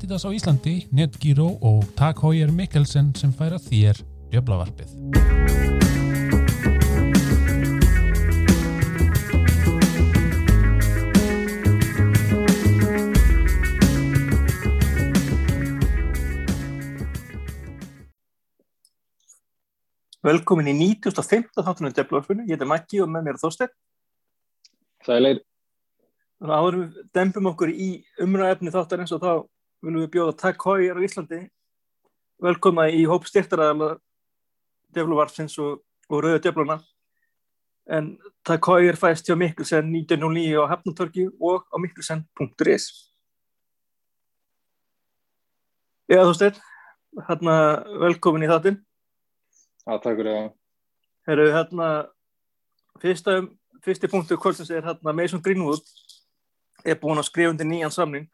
Adidas á Íslandi, Netgyro og Tag Heuer Mikkelsen sem færa þér djöblavarpið. Velkomin í 1915 þáttunum Deblavarpunum, ég heiti Maggi og með mér er Þorstein. Sælir. Þannig að áður við dempum okkur í umræðefni þáttar eins og þá viljum við bjóða Tag Heuer á Íslandi. Velkoma í hóp styrtaræðala Deblavarpsins og, og Rauða Debluna. En Tag Heuer fæst hjá Mikkelsen 1909 á Hafnatorki og á mikkelsen.is. Já Þorstein, hérna velkomin í þáttinn. Já, takk fyrir það. Herru, hérna, fyrsta, fyrsti punktu kvöldsins er hérna Mason Greenwood er búin að skrifa undir nýjan samning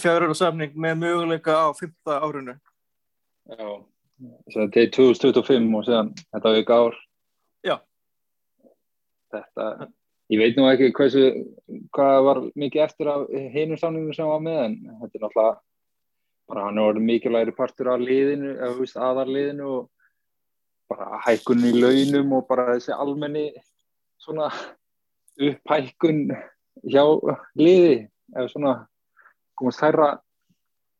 fjárur og samning með möguleika á fymta árinu. Já, þetta er 2025 og séðan þetta var ykkur ár. Já. Þetta, ég veit nú ekki hversu, hvað var mikið eftir af heinum samningum sem var með en þetta er náttúrulega bara hann er orðið mikilvægri partur af liðinu, eða þú veist, aðarliðinu og bara hækkun í launum og bara þessi almenni svona upphækkun hjá liði eða svona komast hæra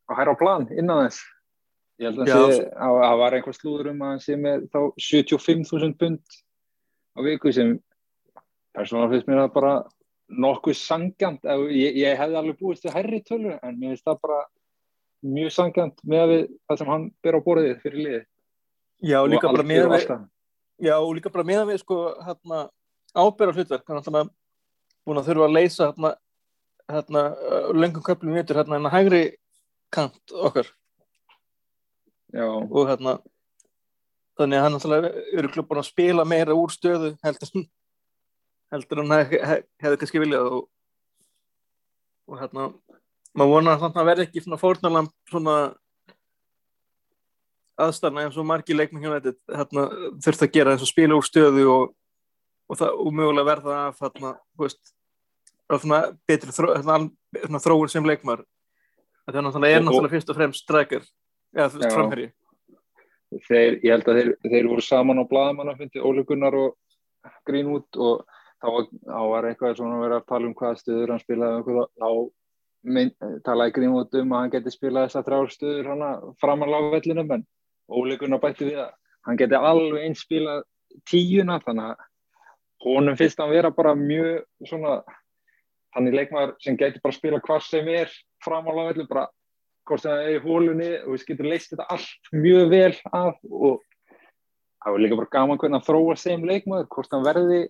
á hæra plan innan þess. Ég held að það var einhver slúður um að hann sé með þá 75.000 pund á viku sem persónulega finnst mér að bara nokkuð sangjant, ég, ég hefði alveg búist til hærri tölu en mér finnst það bara mjög sangjant með það sem hann ber á borðið fyrir liði Já, líka bara með Já, líka bara með við sko hérna ábyrra hlutverk er alltaf búin að þurfa að leysa hérna, hérna lengum köplum vitur hérna hérna hægri kant okkar. Já. Og hérna þannig að hann alltaf eru klubbun að spila meira úr stöðu heldur heldur hann hef, hef, hefði kannski viljað og, og hérna maður vonar að það verði ekki svona fórnalam svona aðstæðna eins og margi leikmenn hjá þetta þurft að gera eins og spila úr stöðu og, og, það, og mögulega verða hérna, veist, svona betri þró, hérna, þróun sem leikmar þannig að það er náttúrulega fyrst og fremst strækjar eða þú veist framherri þeir, Ég held að þeir, þeir voru saman á bladamann að fyndi Óli Gunnar og Greenwood og þá var, var eitthvað svona að vera að tala um hvaða stöður hann spilaði þá talaði Greenwood um að hann geti spilað þessar þrjárstuður fram að lágvellinum en óleikurinn á bættu við að hann geti alveg eins spilað tíuna þannig að honum finnst hann vera bara mjög svona hann er leikmar sem geti bara spila hvað sem er fram á lágvellin bara hvort sem það er í hólunni og við getum leist þetta allt mjög vel af og það var líka bara gaman hvernig að þróa sem leikmar hvort hann verði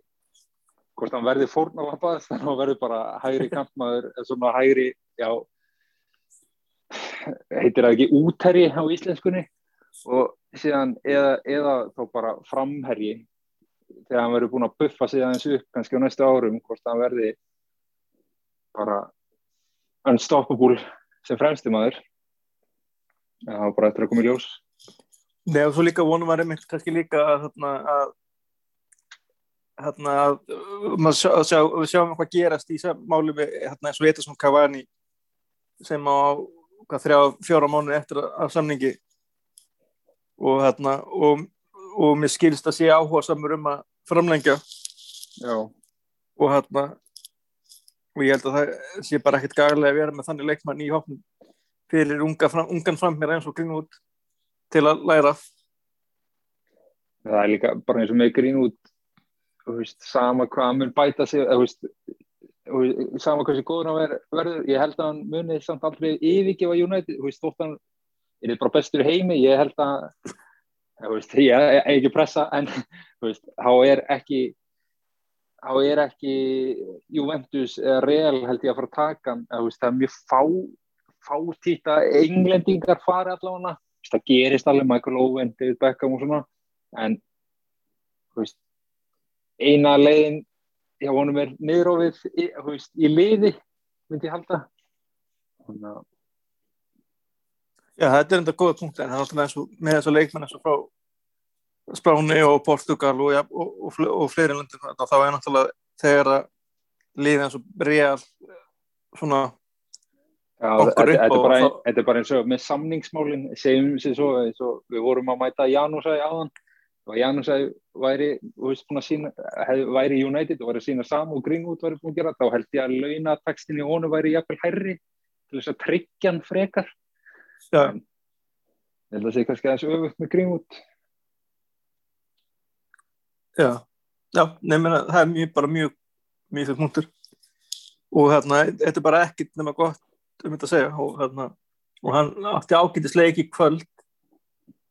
hvort hann verði fórnalapað þannig að hann verði bara hægri kampmaður svona hægri, já heitir það ekki útherri á íslenskunni og síðan eða, eða þá bara framherri þegar hann verður búin að buffa sig aðeins upp kannski á næstu árum hvort hann verði bara unstoppable sem fremstimaður það var bara eftir að koma í ljós. Nei og svo líka vonum var einmitt kannski líka að, að hérna að við sjá, sjá, sjáum hvað gerast í máli með hérna eins og Etersson Cavani sem á hvað, þrjá, fjóra mánu eftir að samningi. Og hérna og, og mér skilst að sé áhuga samur um að framlengja Já. og hérna og ég held að það sé bara ekkert gæðilega að vera með þannig leikmann í hóknum fyrir unga fram, ungan framhér eins og Greenwood til að læra Það er líka bara eins og með Greenwood Veist, sama hvað mun bæta sig veist, sama hvað sem góður hann verður ég held að hann munið samt aldrei yfirgefa United veist, hann, er bara bestur heimi ég held að ég er ekki pressa en þá er ekki þá er ekki Juventus Real held ég að fara að taka það er mjög fá fátýtt að englendingar fari allavega. Það gerist alveg Michael Owen, David Beckham og svona en veist eina leiðin já, honum er niðrófið veist, í liði, myndi ég halda. Þannig að Já, þetta er enda góða punkt en það er alltaf eins og með þessu leikmenn eins og frá Spáni og Portugal og, ja, og, og, og fleiri löndum þá er náttúrulega þegar að liða eins og Real svona Já, þetta, er bara, er eins og með samningsmálin segjum sér svo, og við vorum að mæta Janúsæði áðan. Og Janúsæði væri, sína hef, væri United og væri að sína saman og Greenwood væri búin að gera, þá held ég að launatakstinn í honum væri jafnvel herri til þess að tryggja hann frekar já, ég held að sé kannski aðeins öfugt með Greenwood já, já nefnir það er mjög, bara mjög mjög fyrir punktur. Og hérna, þetta er bara ekkert nema gott um þetta að segja. Og hérna og hann átti ágætis leik í kvöld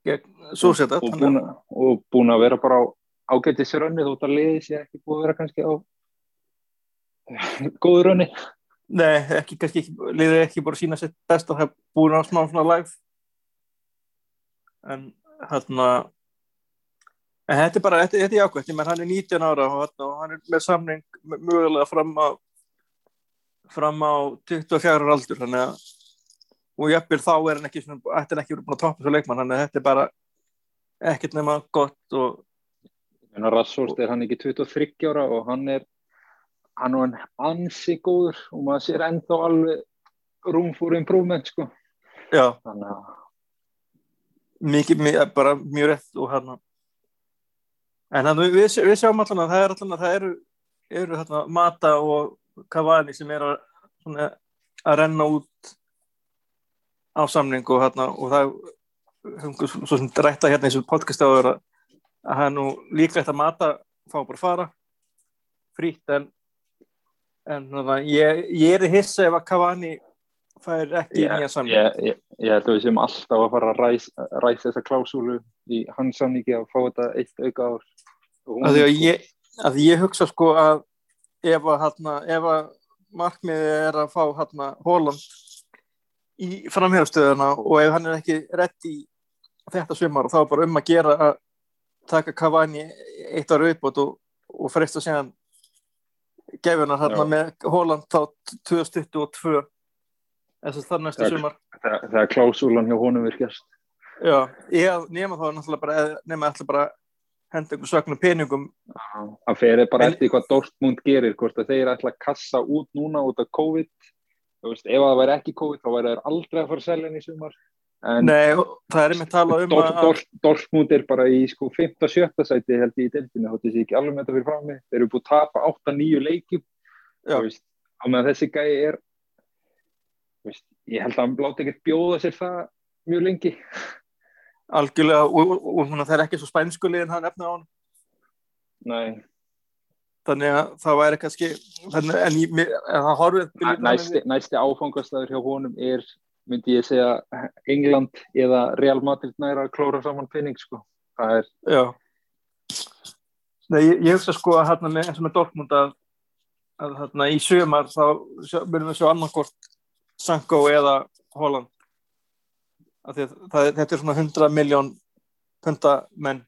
gegn Súseta og að- og búin að vera bara á ágættis rönni þótt að liði sé ekki búið að vera kannski á góðu rönni Nei, ekki, kannski ekki, liðið ekki bara sína sitt best það er búin á smá svona live. En hérna en þetta er bara, þetta, þetta er jákvæmt menn hann er 19 ára og, hérna, og hann er með samning mögulega fram á fram á 24 ára aldur þannig að og jafnvel þá er hann ekki svona, ætti hann ekki verið búin að toppa svo leikmann þannig að þetta er bara ekkert nema gott og að Rassort er hann ekki 23 ára og hann er hann er hann ansi góður og maður sér ennþá alveg room for improvement sko. Já, þannig að mikið, mikið bara mjög rétt og hérna en hann, við, við sjáum allan að það er allan að það eru, eru hérna, Mata og Cavani sem er að, svona, að renna út á samning og, hérna, og það höfum svo sem rætta hérna í þessu podcast áður að, að það er nú líklegt að Mata fá bara að fara. Frítt en en hérna, ég, ég er í hissa ef að Cavani fær ekki ég, nýja samning. ég, ég, ég held að við séum alltaf að fara að ræsa ræs þessa klásúlu í hans samningi að fá þetta eitt auka ár. Að ég, að ég hugsa sko að ef að, hana, ef að markmiðið er að fá hana, Holland í framhjálpstöðuna og ef hann er ekki rétt í þetta og þá er bara um að gera að taka Cavani eitt ára uppbót og, og freysta séðan gefunar hérna með Holland þá 2022 þess að það er næsta Það- sumar þegar þegar klásúlan hjá honum virkjast. Já, ég nema þá náttúrulega bara nema ætla bara að henda einhver sögnum peningum. Það fer bara En- eftir hvað Dortmund gerir hvort að þeir ætla að kassa út núna út af COVID. Veist, ef það væri ekki COVID þá væri þeir aldrei að fara að selja henni í sumar en Nei, það er einmitt talað um Dor, að Dor, Dortmund er bara í sko 5-7 sæti held ég í deltinu, þá þessi ekki alveg með þetta fyrir frammi þeir eru búið að tapa 8-9 leikjum. Já. Þú veist, á meðan þessi gæi er þú veist, ég held að hann láti ekkert bjóða sér það mjög lengi. Algjörlega og, og, og, og það er ekki svo spænskulið en hann efna á hann Nei, þannig að það væri kannski en, það horfið Næ- næsti, næsti áfangastæður hjá honum er myndi ég segja England eða Real Madrid næra að klóra saman penning sko. það er Já. Nei, ég, ég hugsa sko að hérna með, eins og með Dortmund að, að hérna í sömar þá munum við sjá annarkort Sanko eða Holland. Að því að það, þetta er svona 100 miljón punta menn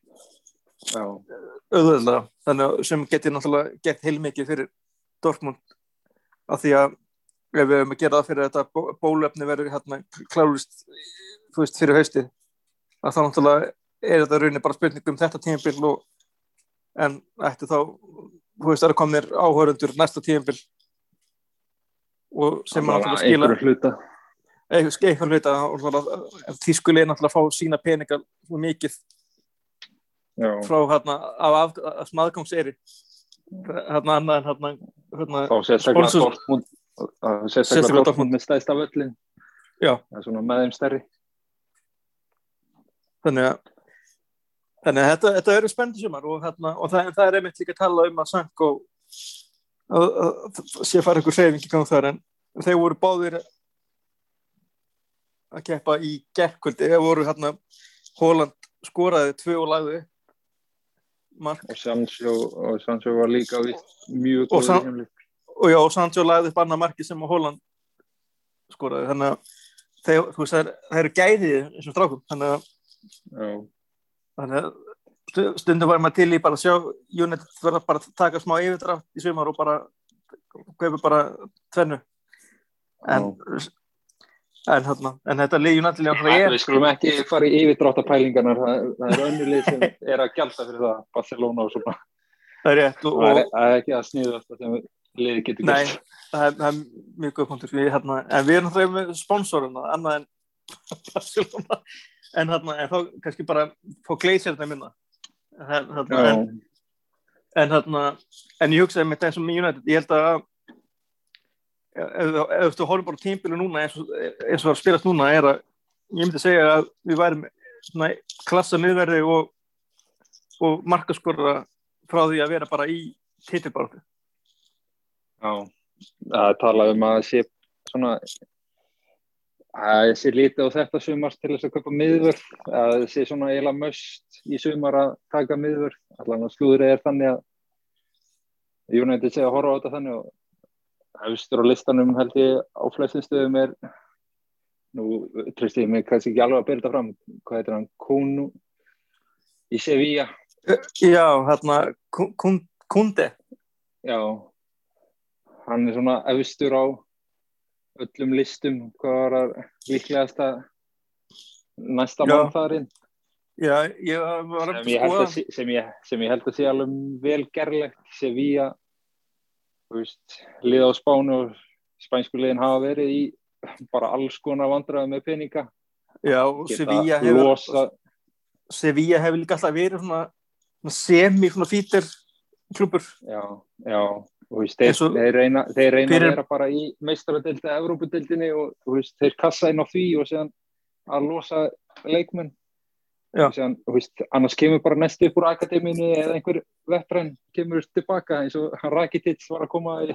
já, auðvöldlega þannig að sem getur náttúrulega gett heilmikið fyrir Dortmund. Af því að ef við höfum að gera það fyrir þetta bó- bólefni verður hérna klárist veist fyrir haustið að þá náttúrulega er þetta raunin bara spurning um þetta tímabil og en ætti þá veist eru komnir áhörundur næsta tímabil og sem náttúrulega skila einhverju hluta. Eitthvað hluta og náttúrulega tískulið náttúrulega að fá sína peningar mikið já, frá hérna af, af, af smaðgangseri hérna annað en hérna, hérna þá sérstaklega Dortmund sérstaklega Dortmund. með það er svona með þeim stærri. Þannig að þannig að þetta, þetta eru spennandi sumar og, hérna, og það, það er einmitt líka að tala um að að, að sé að fara ykkur hreyfing í gang þar en þeir voru báðir að keppa í gerkvöldi, þeir voru hérna Holland skoraði tvö og lagði mark. Og Sancho, og Sancho var líka mjög Og í heimleik. Og já, og Sancho lagði upp annað marki sem að Holland skoraði. Þannig að þeir, þú veist, það er- eru gæðið þessum strákum. Þannig að já, þannig að stu- stundum var maður til í bara að sjá United verða bara að taka smá yfirdrátt í sumar og bara kaupa bara tvennu. En, en, hérna, en þetta Já, náttúrulega við er skulum ekki fara í yfirdráttapælingarnar það, það er önnulið sem er að gjalda fyrir það Barcelona og svona. Það er rétt og, það er, og, það er ekki að sniða þetta sem við liði getur gert. það er, það er mjög góð punktur. Við, hérna, en við erum náttúrulega með sponsoruna annað en Barcelona. En, hérna, en þá kannski bara fá gleysirna minna. En, hérna, Já, en, en, hérna, en ég hugsaði með þessum United. Ég held að ef, þú horfum bara tímbilu núna eins og, eins og það er að spilast núna er að ég myndi segja að við værum svona klassa miðverði og, og markaskorra frá því að vera bara í titilbaratu já. Það talaði um að sé svona að það sé lítið á þetta sumar til þess að köpa miðvörð að það sé svona eiginlega möst í sumar að taka miðvörð allan að slúðrið er þannig að United sé að horfa á þetta þannig og hefstur á listanum held ég á flestum stöðum er nú treysti ég mig kannski ekki alveg að byrja þetta fram hvað heitir hann, Kunu í Sevilla. Já, hérna Kun- Kun- Kunde. Já hann er svona efstur á öllum listum. Hvað var að líklegast að næsta mann þar inn Já, ég var að sem að, sem, sem ég held að sé alveg vel gerlegt Sevilla þú veist, lið á Spánu og spænsku liðin hafa verið í bara alls konar vandræði með peninga. Já, Sevilla hefur Sevilla hefur líka alltaf verið svona semi svona fítir klubur já, já og þú veist, þeir, og- þeir reyna, þeir reyna Fyrir- að vera bara í meistaradildi Evrópudildinni og þú veist, þeir kassa inn á því og síðan að losa leikmenn. Já. og síðan, þú veist, annars kemur bara næstu upp úr akademínu eða einhver vettræn kemur tilbaka eins og hann Rakitic var að koma í,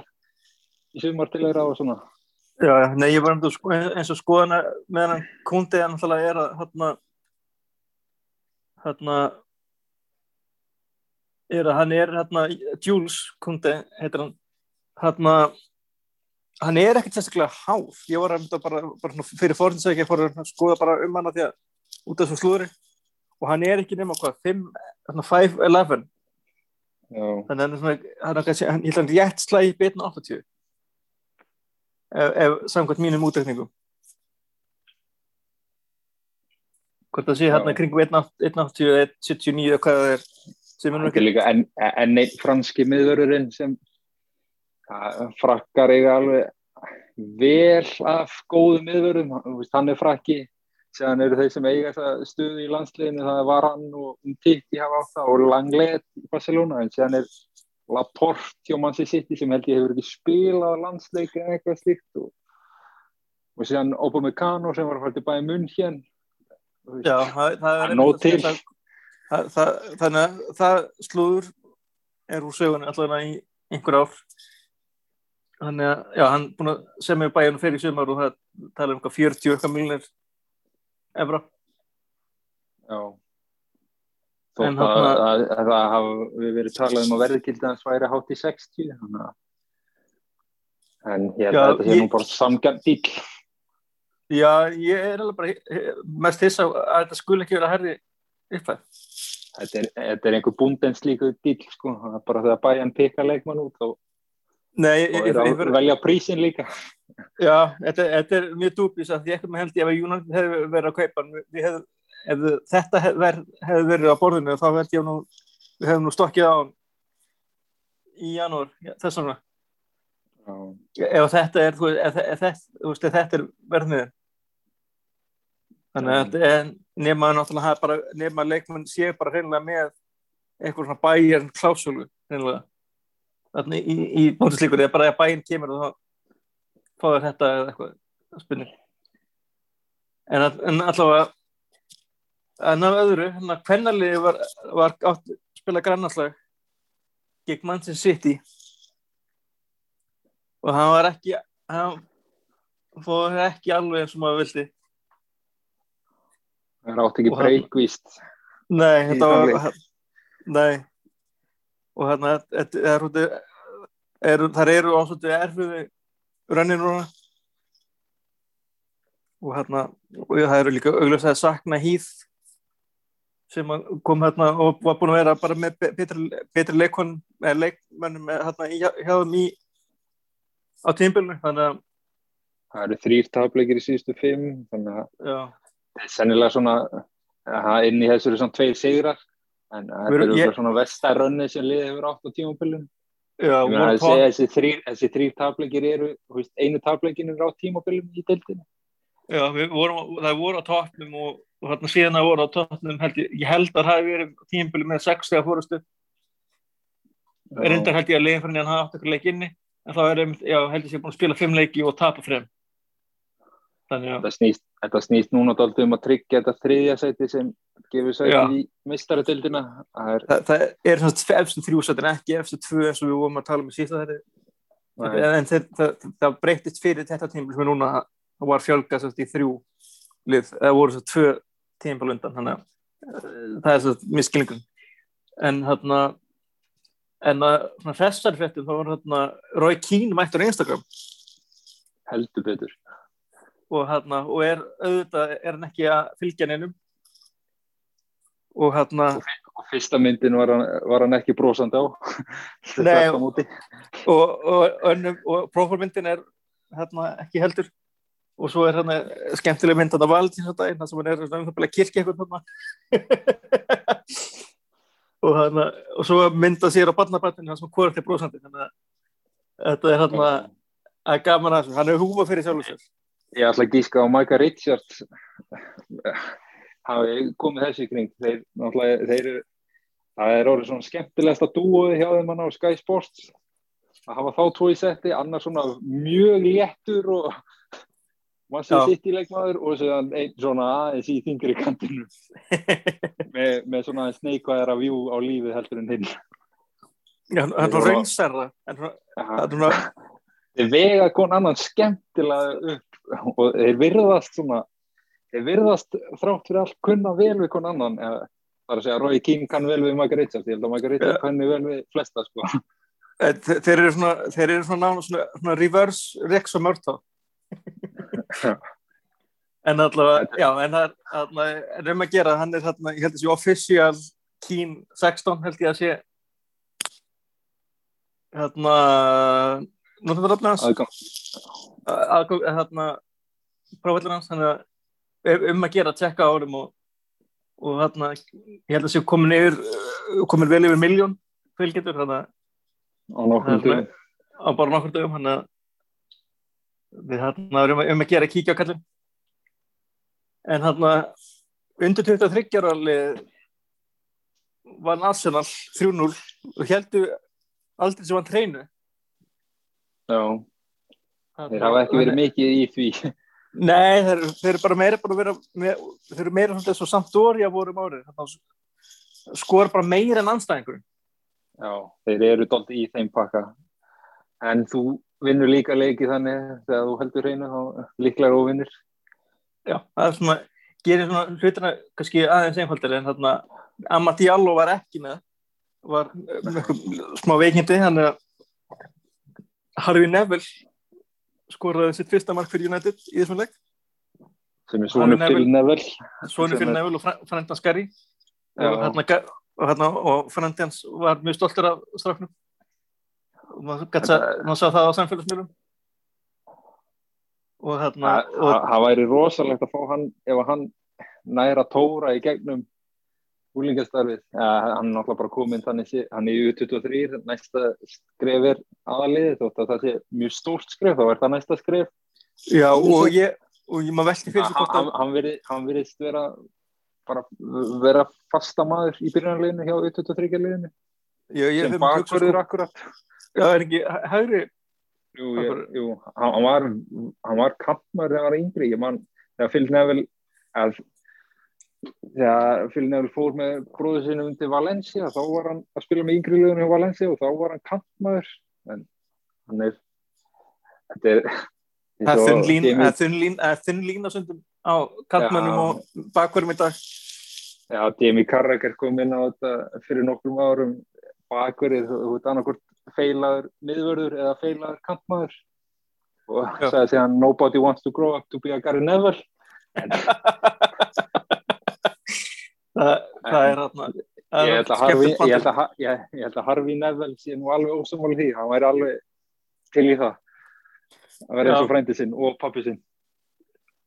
í sumar til þeirra og svona. Já, nei, ég var um sko, eins og skoðana með hann Kunde er náttúrulega er að hérna hérna er að hann er hérna Jules Kunde heitir hann. Hérna hann er ekkert sérstaklega hár. Ég var að bara, bara fyrir fórhinsækja fór að skoða bara um hana því að út af þessu slúðri. Og hann er ekki nema hvað 5, hérna 5'11 já, þannig að hann er hann er kannski, hann, að hann rétt slæði betin 80 ef, ef samkvæmt mínum útreikningum. Hvort það sé hérna kringum 180 eða 179 eða hvað það er er er enn en einn franski miðvörurinn sem að, frakkar eiga alveg vel af góðum miðvörum, Þú veist, hann er frakki séðan eru þeir sem eiga þessa stöðu í landsliðinu, það var hann og Umtiti hafa átt það og Langlet í Barcelona, en séðan er Laporte hjá Manchester City sem held ég hefur ekki spilað landsleik eða eitthvað slíkt og, og séðan Upamecano sem var að fara til bæði munn hér já, það, það er. Það, það, það, þannig að það slúður er úr sögunni allavega í einhver ár þannig að, já, hann búin að semja bæjunum fyrir sumar og það tala um eitthvað 40 eitthvað miljonir evra Já. En Þótt að, þarna- að, að það hafa við verið talað um að verðgildans væri hátt í 60 þannig að en ég held að þetta sé nú bara samgjarn dýl Já, ég er alveg bara mest á að þetta skul ekki vera herri uppfæð. Þetta er, þetta er einhver búndens líka dýl sko, bara þegar bæjan peka leikmann út og, Nei, og er að velja prísin líka já, þetta, þetta er mjög dúbis að því ekkert með held ég að Júnan hefði verið að kaupa hefði, ef þetta hefði verið, hefði verið á borðinu þá held ég nú, við hefðum nú stokkið á í janúar, þess vegna. Ef þetta er, veist, ef, þetta er verðmiðin. Þannig að nema náttúrulega bara, nema leikmenn sé bara hreinlega með eitthvað svona bæjarn klásulu hreinlega. Þannig í, í bóndislíkur, eða bara að bæjarn kemur og þá fáður þetta eða eitthvað spurning. En, en allavega en af öðru, hann að kvennarliði var, var átt spila grannarslag gegn Manchester City og hann var ekki hann fór ekki alveg eins og maður vildi það er átt ekki breykvíst Nei, þetta var Nei. Og hérna er, er, þar eru ásvöldu erfiði rönnin núna. Og hérna og það eru líka augljóslega að sakna hýð sem kom hérna og var búin að vera bara með be- betri, betri leikon með leikmennum með, hérna, hjá hjá í á tímbilinu þannig að það eru þrýr tapleikir í síðustu fimm þannig að sennilega svona að inn í þessu eru svona tveir sigrar en þetta eru ég- ég... svona vestarönni sem liðið hefur átt á Ég voru þessi, top, þessi, þrýr, þrýr tapleikir eru, veist, einu tapleikin er á tímabilim í deildinu. já, vorum, það voru á toppnum og, og þarna síðan að voru á toppnum ég, ég held að það hafi verið tímbili með 6 þegar fórustu, reyndar held ég að leiðin fyrir hann hafa átt eitthvað leik inni, en þá er já, held ég sé búin að spila 5 leiki og tapa frem. Þetta snýst, þetta snýst núna dálítið um að tryggja þetta þriðja sæti sem gefur Já. sæti í mistaradeildina. Það er, það, það er svona efstu þrjúsættin ekki efstu tvö eins og við vorum að tala um í sísta þetta, en það, það, það breytist fyrir þetta tímbili sem er núna, það var fjölga sérst í þrjú lið, það voru svo tvö tímbili undan, þannig að eh, það er svo miskilningun. En þarna, en að svona hressari fréttum, þá var þarna Roy Keane mættur á Instagram heldur betur. Og, þarna, og er auðvitað, er hann ekki að fylgja neinum. Og þarna, Og fyrsta myndin var hann, var hann ekki brosandi á. Nei. Og, og, og prófálmyndin er hérna ekki heldur. Og svo er hérna skemmtileg mynd þetta vald í þessu daginn, það sem hann er um að kirkja eitthvað hérna og hérna og svo mynda sér á barnabarninu það sem hvort er brósandi þannig að þetta er hérna að gaman að hann er húma fyrir sjálf og sér Ég ætla að gíska á Micah Richards hafi komið þessi kring. Þeir, þeir eru, það er orðið svona skemmtilegsta dúoði hjá þeim hann á Sky Sports. Að hafa þá tvo í setti, annars svona mjög léttur og massi Já. sitt í leikmaður og einn svona aðeins í þingri kantinu með, með svona sneikvæðara vjú á lífið heldur en hinn. Já, hann er svona- það er svona vega kon annan skemmtilega upp og þeir virðast svona þeir virðast þrátt fyrir allt kunna vel við kon annan eða, það er að segja Roy Keane kann vel við Richards ég held að Richards Ja. kanni vel við flesta sko. Eh, þe- þeir eru svona, þeir eru svona, svona, svona reverse Rex og Mörtá en allavega já, en það er, um að gera hann er hérna, ég held að sé official Keen 16 held ég að sé hérna Aðgang. aðgóð, er um að gera að tjekka á honum og, og hérna, ég held að sé komin yfir komin vel yfir miljón fylgjendur, á er tíðum á bara nokkur dögum hann að við hérna erum um að gera að kíkja á kallin en hérna undir 23 ára lið var Arsenal 3-0 og heldur aldrei sem hann treinu Já, þeir hafa ekki verið mikið í því. Nei, þeir, þeir eru bara meira bara að vera með, þeir eru meira svona eins og Sampdoria vorum árið. Skor bara meira en anstæðingur Já, þeir eru dolt í þeim pakka. En þú vinnur líka leiki þannig þegar þú heldur hreinu þá líklar og vinnur. Já, það er svona gerir svona hlutina kannski aðeins einfaldir en þarna Amar Diallo var ekki með var með eitthvað smá veikindi hann er Harvey Neville skoraði sitt fyrsta mark fyrir United í þessum leik sem er Neville. fyrir Neville Svonu fyrir Neville og Frendans Já. og, Frendans var mjög stoltur af strafnum og maður sá það á samfélagsmiðlum og og, það væri rosalegt að fá hann ef hann næra tóra í gegnum úlingastarfið. Ja, hann er náttúrulega bara kominn þannig hann er í U23, næsta skref er aðaliðið þótt að það sé mjög stórt skref, þá er það næsta skref. já, og ég og ég maður velti fyrir hann, að hann, hann virðist vera bara vera fasta maður í byrjunarliðinu hjá U23-liðinu ég, ég, sem bakverður akkurat. já, er ekki hægri Jú, ég, jú hann, hann var, hann var kampmar þegar hann var yngri, ég man, þegar Phil Neville, að, þegar Neville fór með bróðu sinum til Valencia, þá var hann að spila með yngri liðunum hjá Valencia og þá var hann kampmaður, en hann er, þetta er, Það er þunn lín, Jamie- það er þunn lín, það er þunn lín á Já. og bakverðum í dag. Já, Jamie Carragher kom inn á þetta fyrir nokkrum árum bakverið, þú veit annarkort feilaður miðvörður eða feilaður kampmaður og Já. sagði síðan nobody wants to grow up to be a Gary Neville Það, það er þarna. ég held að Harvey, ég held að, Ha- ég, ég held að Harvey Neville sé nú alveg ósamáli því, hann væri alveg til í það. Að vera eins og frændi sinn og pappi sinn.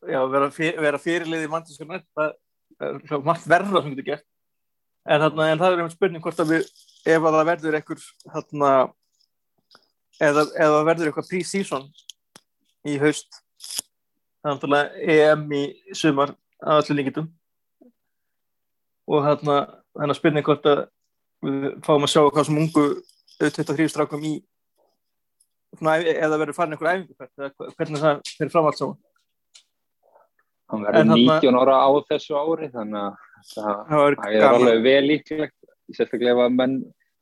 Já, vera, fyr, vera fyrirlið í United, það er margt verra sem getur gert. En, þarna, en það er einhvern spurning hvort að við, ef að það verður einhver þarna, eða, eða verður eitthvað pre-season í haust er náttúrulega EM í sumar að öllu líkitum og hérna þannig að spurning hvort að við fáum að sjá hvað sem ungu 23 strákum í eða verður farin einhver æfingu hvernig það fyrir fram allt saman. Hann verður þarna- 19 ára á þessu ári þannig að það, það er alveg vel líklegt sérstaklega ef að menn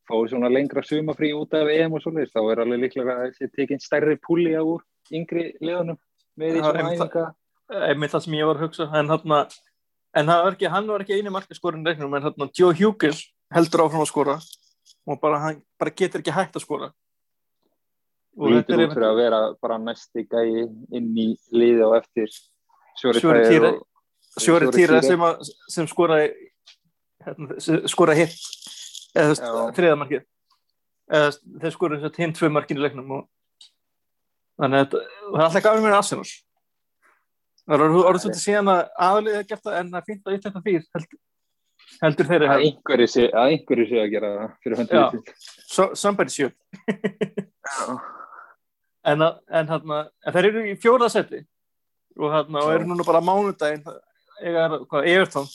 fái svona lengra sumafrí út af EM og svoleiðis þá er alveg líklega að þessi tekinn stærri púli á úr yngri liðunum með í Já, svona æfinga. einmitt það sem ég var að hugsa. En, þarna, en var ekki, hann var ekki eini markaskorin reiknum en þarna, Joe Hughes heldur áfram að skora og bara, hann bara getur ekki hægt að skora. Og þetta lítur er út fyrir að vera bara næsti gæi inn í liði og eftir Sjóri Týra. Sjóri Týra sem, sem skoraði hérna, sem skoraði hitt eða þriðamarkið eða þeir skoraði hinn tvö markin í leiknum og þannig að þetta- það er alltaf gafin mér Arsenal það er orðið svolítið síðan að aðlið gert það en það er fínt að þetta fyrir heldur, heldur þeirri að einhverju sé að einhverju sé að gera það fyrir Já. höndum so, somebody should. En, að- en, hérna, en þeir eru í fjóða seti. Og, hérna, og eru núna bara mánudaginn. Everton.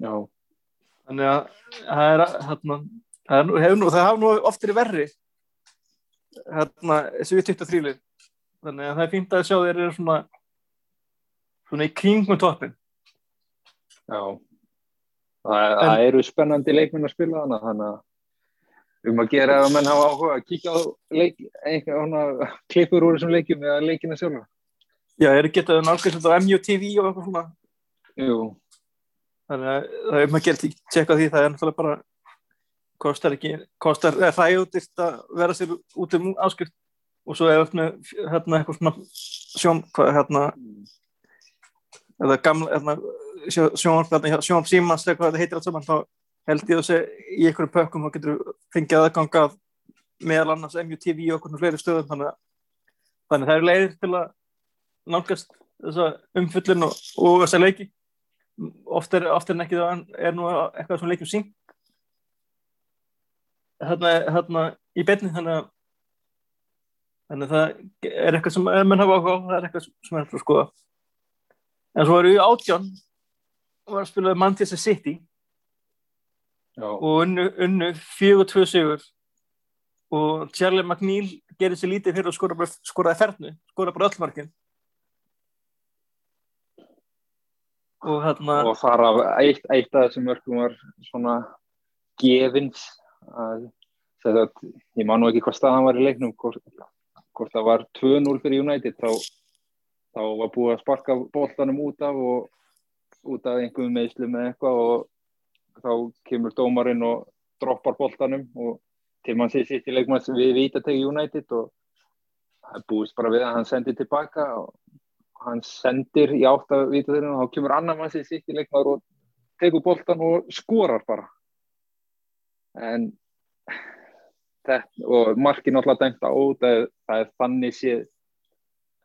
Já. þannig að það er hérna, það, er, nú- hefur nú, það hafa nú oft verið verri. Hérna, þessu 23 lið þannig að það er fínt að sjá þeir eru svona svona í kringum toppin Já. Það, það eru spennandi leikmenn að spila þannig að um að gera að menn hafa áhuga að kíkja á leik, einhver hana, klippur úr þessum leikjum eða leikina sjálfa. já, eru getað nálgast á MUTV og eitthvað svona Jú, þannig að það er um að gera til tjekka því það er náttúrulega bara kostar ekki, kostar er ræðutist að vera sér út um áskrift og svo öfnu hérna eitthvað svona sjón, hvað hérna eða gamla hérna, sjón, hérna, símans eða hvað þetta heitir allt saman þá held ég að segja í einhverjum pökkum þá getur fengið aðganga meðal annars MUTV og okkur fleiri stöðum þannig þannig að það er leiðir til að nálgast þessa umfullin og, og þessa leiki. Oft er, oft er ekki það er nú eitthvað svona leikjum sín hérna, hérna í beinni þannig að þannig að það er eitthvað sem menn hafa áhuga á, það er eitthvað sem er að skoða en svo eru í átján og var að spila Manchester City já, og unnu, unnu 4-2 sigur. Og Charlie McNeil gerir sér lítið fyrir að skora bara, skoraði fernu, skora bara öll markin og hérna og þar af eitt, eitt af þessum mörgum var svona gefins að þess að ég man nú ekki hvað staðan var í leiknum hvort, hvort það var 2-0 fyrir United þá, þá var búið að sparka boltanum út af og út af einhverjum meðslum eða eitthvað og þá kemur dómarinn og droppar boltanum og til mann sé sitt í leikmann við vítategi United og það búist bara við að hann sendir tilbaka og hann sendir í átt að vítateginu og þá kemur annar mann sér sitt í leikmann og tekur boltan og skorar bara. En og markin alltaf dæmt á það, það er þannig séð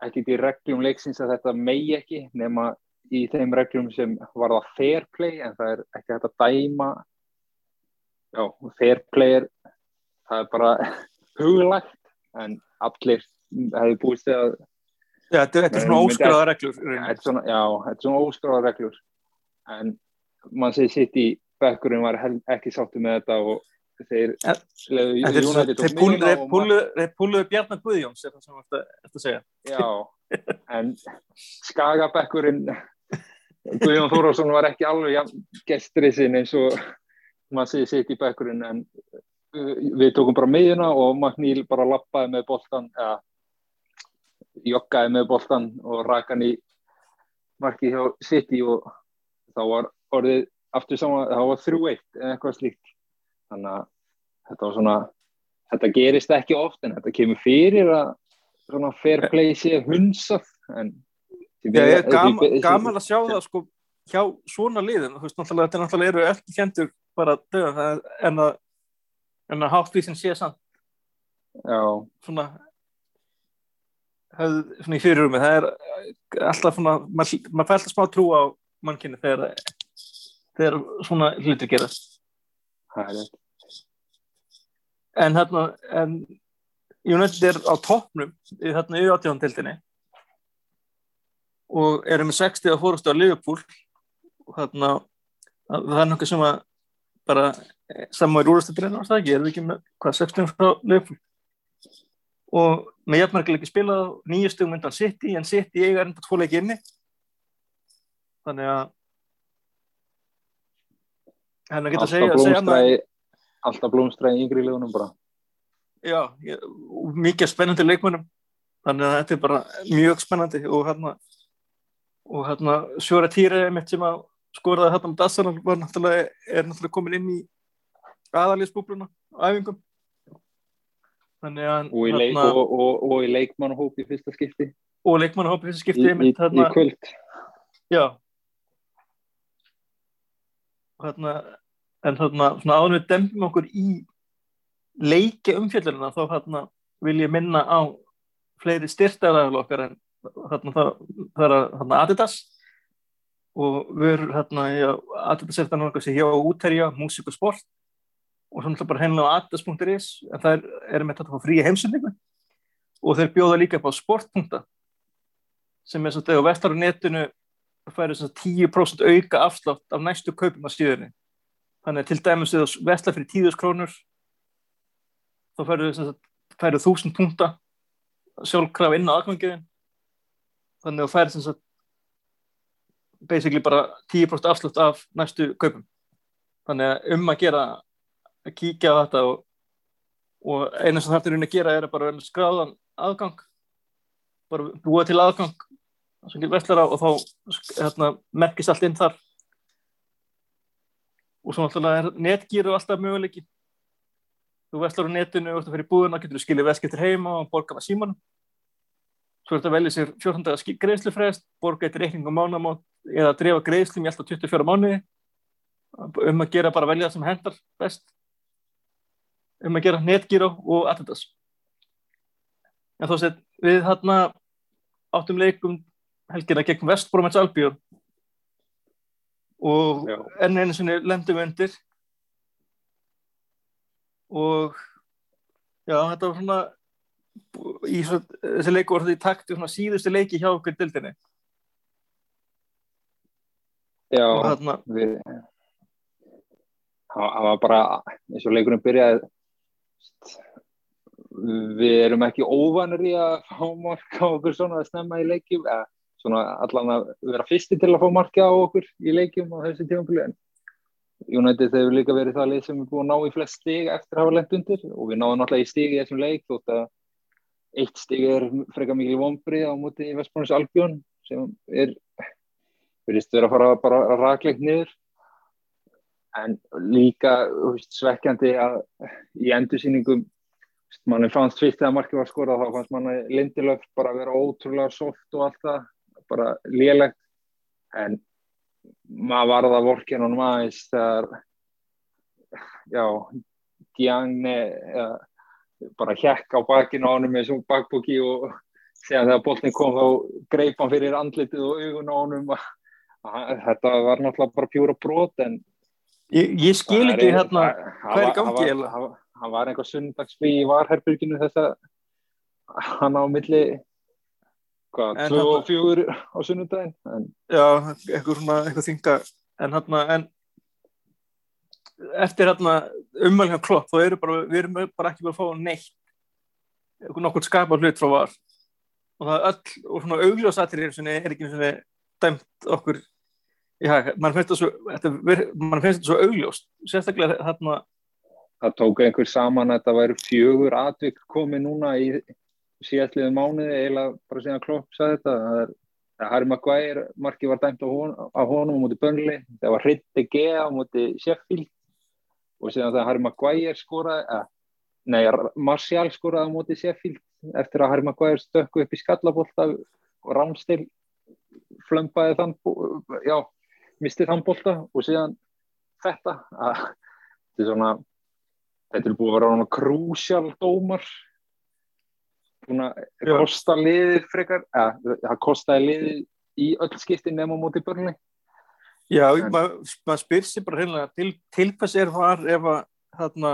ekki í reglum leiksins að þetta megi ekki nema í þeim reglum sem var það fair play en það er ekki að dæma. Já, fair play er það er bara huglægt en allir hefði búist við að Já, þetta, þetta er svona óskráða reglur þetta já, þetta er svona óskráða reglur. En mann segir sitt í bekkurinn var ekki sáttu með þetta og þeir púluðu, Bjarnar Guðjóns er það sem þetta er að segja? Já, en skagabekkurinn Guðjón Þórásson var ekki alveg gestrið sinn eins og maður segir sitt í bekkurinn en uh, við tókum bara miðjuna og Magníl bara lappaði með boltan eða joggaði með boltan og rakan í marki hjá City og þá var orðið aftur saman, það var 3-1 eða eitthvað slíkt þannig að þetta var svona þetta gerist ekki oft en þetta kemur fyrir að svona fair play sé hunsað en Já, er gaman, að sjá það sko hjá svona liðin, þú veist, þetta náttúrulega eru ekki kendur bara döða en að, en að háttvísin sé samt svona höfð, svona í fyrirrumi, það er alltaf svona, maður mað fær alltaf smá trú á mannkynni þegar þegar svona hlutir gerast það er rétt. En hérna en United er á toppnum í þarna í átjóðandildinni og erum með 60 að fórustu á Liverpool. Og þarna það er nokkuð sem að bara saman í úrstættirinn var það ekki, erum við ekki með hvað 60 frá Liverpool? Og með jafnmarkileg ekki spilað undan City en City eiga enda tvo leiki inni. Þannig að segja blómstræði alltaf blómstræði í yngri liðunum bara. Já, ég, mikið spennandi leikmennum þannig að þetta er bara mjög spennandi og hérna og hérna Sjóra Týra mitt sem að skoraði hérna með Dassanar var náttúrulega, er náttúrulega komin inn í aðalíðsbúbluna á æfingum. Þannig að og í, leik, hérna, og, og, og í leikmannahóp í fyrsta skipti. Og leikmannahópi fyrsta skipti í, í, mitt, í hérna, kvöld. Já hérna en þarna svona áður við dempum okkur í leiki umfjöldurina þá hérna vil ég minna á fleiri styrtaðar okkar en þarna það, það er þarna Adidas og við erum hérna já, Adidas er þannig að hjá útherja, músík og sport og svo náttúrulega bara hennilega á adidas.is en það er, með þetta frí heimsendingu. Og þeir bjóða líka upp á sportpunta sem er svona, þegar vestar netinu færi svona 10% auka afslátt af næstu kaupum á stíðunni þannig að til dæmis eða vestla fyrir 10.000 krónur þá færu færu 1000 punta sjálfkraf inn á aðgangiðin þannig að færi sem sagt basically bara 10% afslátt af næstu kaupum. Þannig að um að gera að kíkja á þetta og, og eina sem þetta er unni að gera er að bara skráðan aðgang bara búa til aðgang sem getur vestlara og þá hérna, merkist allt inn þar. Og svo náttúrulega er netgýru alltaf möguleiki. Þú vestlar á netinu þú fyrir búðuna getur þú skilja veskiptir heima og borga með símanum. Svo er þetta að velja sér 14. greiðslufrest borga eitt reikning á mánamátt eða drefa greiðslum í alltaf 24 mánuði. Um að gera bara velja það sem hendar best. Um að gera netgýru og Adidas. En þá sett við hérna áttum leikum helgina gegn Vestbrómens Albjörn og Já. enn einu sinni lendum við undir. Og já, þetta var svona í svo, þessi leiku var þetta í takt við svona síðustu leiki hjá okkur dildinni já, þarna, við það var bara eins og leikurinn byrjaði við erum ekki óvanir í að fá marka okkur svona að snemma í leikjum eða svona allan að vera fyrsti til að fá marka á okkur í leikjum á þessi tímafili en United hefur líka verið það lið sem er búin að ná í flest stig eftir að hafa lent undir og við náðum náttúrulega í stig í þessum leik þótt að eitt stig er frekar mikil vombrið á móti í Vestbrónis Albjörn sem er verðist vera að fara bara raklegt niður. En líka svekkjandi að í endursýningum manni fannst fyrst þegar markið var skorað þá fannst manni Lindelöf bara að vera ótrúlega soft og allt það, bara lélegt. En maður varða vorkja hann aðeins þegar já Gianni ja, bara hjekk á bakinu á hann með svona bakbóki og þegar þegar boltin kom þá greip hann fyrir andlitið og augun á hann þetta var náttúrulega bara pjúra brot en ég, ég skil ekki er- hérna hvað er í það var- var- Hann var einhver sundagsfrí í varherbyrginu þess að hann á milli hvað, En 2 og þarna- 4 á sunnudaginn? En já, eitthvað þinga en hérna en eftir hérna ummælina klopp þá eru bara, við erum bara ekki bara að fá neitt. Eitthvað nokkur skapa hlut frá var. Og það er öll og svona augljósatrir sem er ekki svona dæmt okkur já, mann finnst það svo þetta, svo augljóst. Sérstaklega hérna það tók einhver saman að þetta væri fjögur atvik komið núna í síðastliðu mánuði eiginlega bara síðan Klopp sagði þetta það er að Harry Maguire markið var dæmt á, hon, á honum á móti Burnley það var Hritti G á móti Sheffield og síðan þegar Harry Maguire skoraði að, nei, Martial skoraði á móti Sheffield eftir að Harry Maguire stökku upp í skallabólta og Ramstil flömpaði þann já, misti þann bólta og síðan þetta að þetta er svona þetta er búið að vera svona krúsjál dómar búin að kosta liðið frekar, eða það kostaði liðið í öll skipti nema á móti börnli Já, En- maður mað spyr sér bara hreinlega til, til hvers er var ef að þarna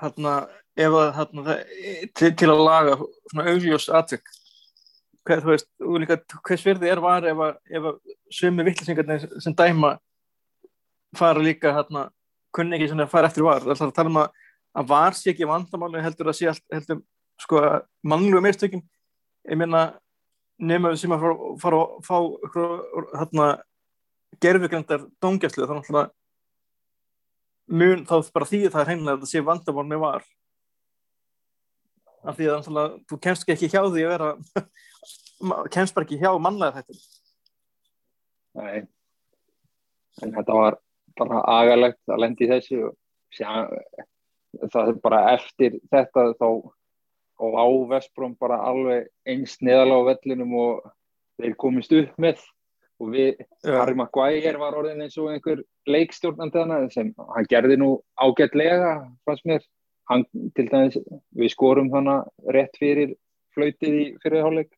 hérna, ef að hérna, það, til, til að laga svona augljós atvik? Hvað, þú veist, og líka hvers verði er var ef að, ef að sömu vittlisingarnir sem dæma fara líka hérna, kunni ekki svona að fara eftir var, það er að tala um að að var sé ekki vandamáli heldur að sé allt, heldur sko mannlegu meðstökin ég meina nema sem að fara, fara að fá hérna gerfugrindar dóngjæslu þannig að mun þá bara því það er hreinlega að það sé vandamál með var. Af því að þannig þú kemst ekki hjá því að vera kemst bara ekki hjá mannlega þetta Nei. En þetta var bara agalegt að lendi í þessu og sjá, það er bara eftir þetta þá og á Vestbróm bara alveg eins neðalega á vellinum og þeir komist upp með. Og við, Já. Harry Maguire var orðin eins og einhver leikstjórnandi hana sem hann gerði nú ágætlega fannst mér, hann til dæmis við skorum hana rétt fyrir flautið í fyrirháleik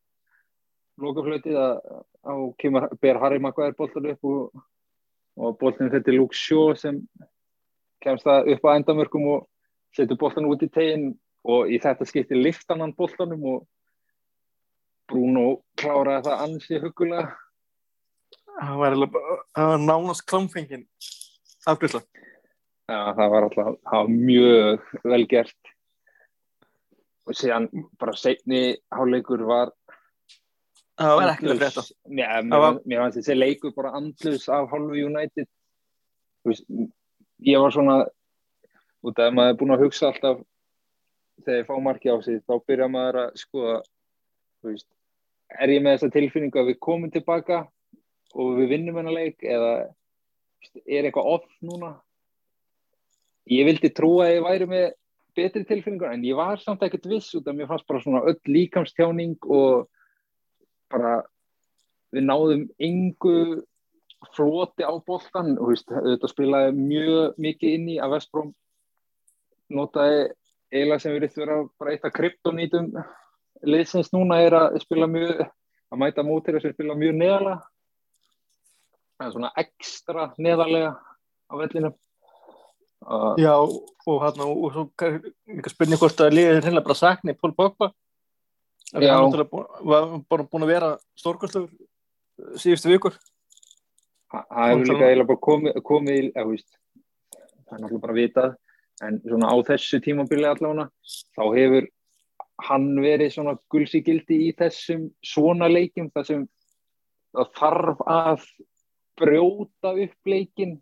lokaflautið að kemur, ber Harry Maguire boltan upp og, og boltin þetta er Luke Shaw sem kemst það upp á endamörkum og setur boltan út í tegin og í þetta skipti liftan hann boltanum og Bruno kláraði það ansi hugulega það var, var nánast klámfengin afgriðsla Já, það var alltaf það var mjög vel gert. Og síðan bara seinni háleikur var það var ekki að Það mér, fannst þessi leikur bara andlus af hálfu United. Veist, ég var svona út af að maður er búin að hugsa alltaf þegar ég fá marki á sig þá byrja maður að skoða veist, er ég með þessa tilfinningu að við komum tilbaka og við vinnum hennar leik eða er eitthvað off núna? Ég vildi trúa að ég væri með betri tilfinningur en ég var samt ekkert viss út af mér fannst bara svona öll líkamstjáning og bara við náðum yngu floti á boltan og þetta spilaði mjög mikið inn í að Vestbróm notaði eiginlega sem við reyndum vera bara eitt af kryptonítum liðsins núna er að spila mjög að mæta mótir sem spila mjög neðalega það er svona ekstra neðalega á vellinum. Uh, Já, og hérna, og svo líka spurning hvort að liðið er hérna bara sakni Pól náttúrulega bú- var bara búin að vera stórkostlegur síðustu vikur. Það það hefur líka eiginlega bara komið, komið í- eða, það er náttúrulega bara vitað en svona á þessu tímabili allavega þá hefur hann verið svona gulsi gildi í þessum svona leikjum þar sem þarf að brjóta upp leikin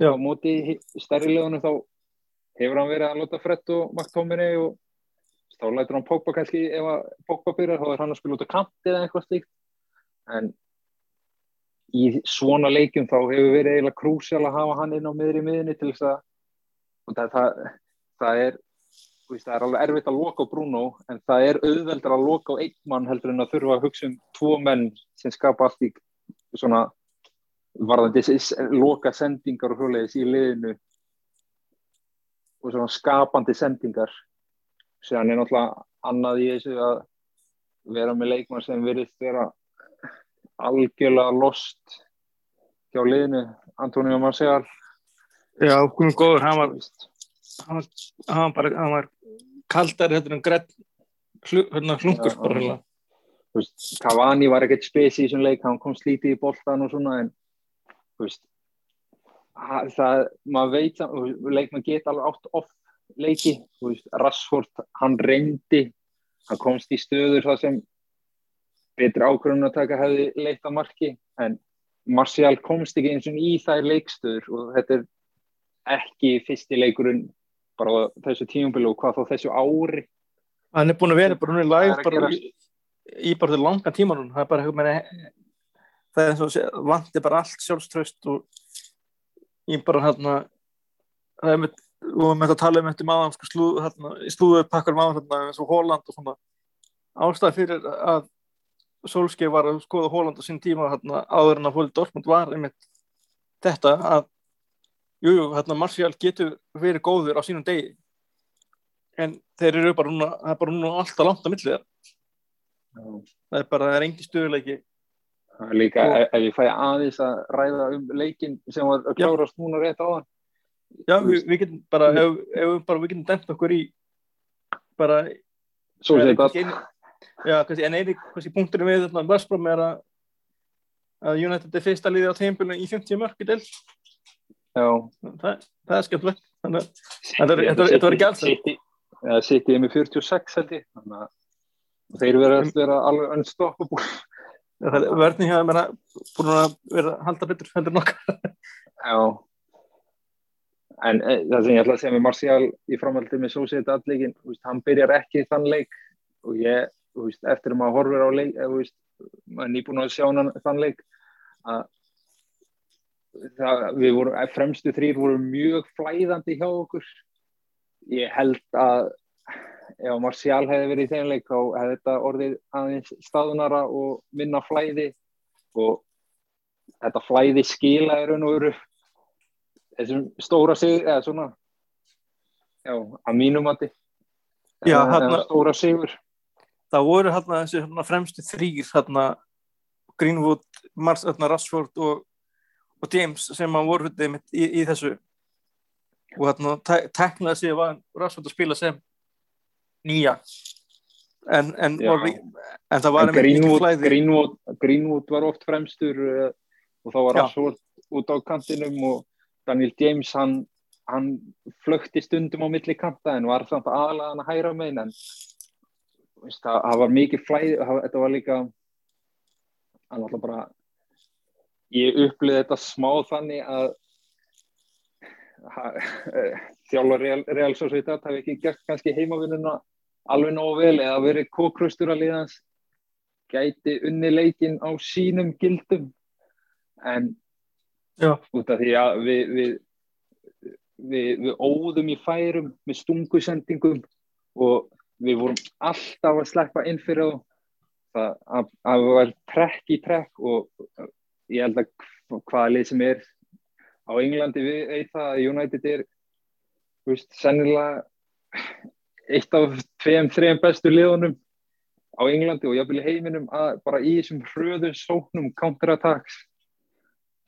Já. á móti stærri legunum þá hefur hann verið að láta Fred og McTominay og þá lætur hann Pogba kannski ef að Pogba byrjar þá er hann að spila út á kanti eða eitthvað slíkt en í svona leikjum þá hefur verið eiginlega krúsjál að hafa hann inn á miðri miðinni til þess að og það, það, það er veist, það er alveg erfitt að loka á Bruno en það er auðveldur að loka á einn mann heldur en að þurfa að hugsa um tvo menn sem skapa allt í svona varðandi loka sendingar og hjóliðis í liðinu og svona skapandi sendingar. Síðan er náttúrulega annað í þessu að vera með leikmann sem virðist vera algjörlega lost hjá liðinu. Antonio Marcial Já, komum góður, hann var, hann var, hann var bara hann var kaldari þetta en grett hérna hlungur bara hérna þú veist, Cavani var ekkert spesi í þessum leik, hann kom slítið í boltan og svona en þú veist það, maður veit veist, leikmann geta alveg átt off leiki, þú veist, Rashford hann reyndi, hann komst í stöður þar sem betri ákvörðun að taka hefði leitt að marki en Martial komst ekki eins og í þær leikstöður og þetta er ekki fyrsti leikurinn bara þessu tímabili og hvað þá þessu ári. Hann er búin að vera bara hún er Það læg bara í, í bara til langan tíma núna. Það er bara meina það er eins og sé- vanti bara allt sjálfströst og ég bara hérna það er með og við með að tala um þetta maður sko, slú, hérna, í slúðu pakkar maður hérna, eins og Hóland og svona. Ástæð fyrir að Solskei var að skoða Hóland á sín tíma hérna, áður en að Hóli Dortmund var einmitt þetta að jújú, jú, hérna Martial getur verið góður á sínum degi. En þeir eru bara núna það er bara núna alltaf langt á milli þeirra. það er bara, það er engi stöðuleiki líka, Og- ef, ég fæ aðeins að ræða um leikin sem var að Já. klárast núna rétt áðan. Já, Þú við, við getum bara, ef, ef bara, við getum dæmt okkur í bara, svo sé þetta já, kannski, en eini, punkturinn við þarna Vestbrom er að að United er fyrsta liði á tímpilinu í 50 mörg í del, já, það, það er skemmtilegt. Þannig að Þetta var- ekki alls. City eða City er með 46 held ég. Þannig að þeir verða að vera alveg unstoppable. Það er verðni hjá mér að búin að vera að halda betur heldur nokkar já. En e, það sem ég ætla að segja með Martial í framhaldi með þú veist, hann byrjar ekki þann leik og ég, þú veist, eftir að maður horfir á leik eða, þú veist, maður er nýbúin að sjá hann þann leik að það, við vorum, fremstu þrýr voru mjög flæðandi hjá okkur. Ég held að ef Martial hefði verið í þeim leik þá hefði þetta orðið aðeins staðunara og minna flæði. Og þetta flæði skila er og veru þessum stóra sig eða svona já, að mínum mati. Já, Eða- þarna- eða stóra sigur. Það voru hérna þessi hérna, fremstu þrýr hérna Greenwood, Mars, Rashford og, og James sem að voru hérna, einmitt í, í þessu. Og hérna te teknaði sig var Rashford að spila sem nýja. En, en, var, en það var en Greenwood, Greenwood, Greenwood var oft fremstur uh, og þá var. Rashford út á kantinum og Daniel James hann, hann flökti stundum á milli kanta en var samt aðalega hann að hæra megin en það, það var mikið flæði það, þetta var líka hann alltaf bara ég upplýði þetta smá þannig að þjálfur Real, Real Sociedad hafi ekki gert kannski heimavinnuna alveg nógu vel eða verið kókrustur að liðans. Gæti unni leikin á sínum gildum. En Já. út af því að við, við, við, við óðum í færum með stungusendingum og við vorum alltaf að sleppa inn fyrir það að, að við varum trekk í trekk og ég held að hvaða lið sem er á Englandi við veit það að United er veist, sennilega eitt af tveim, þreim bestu liðunum á Englandi og jafnvel í heiminum að bara í þessum hröðu sóknum counterattacks.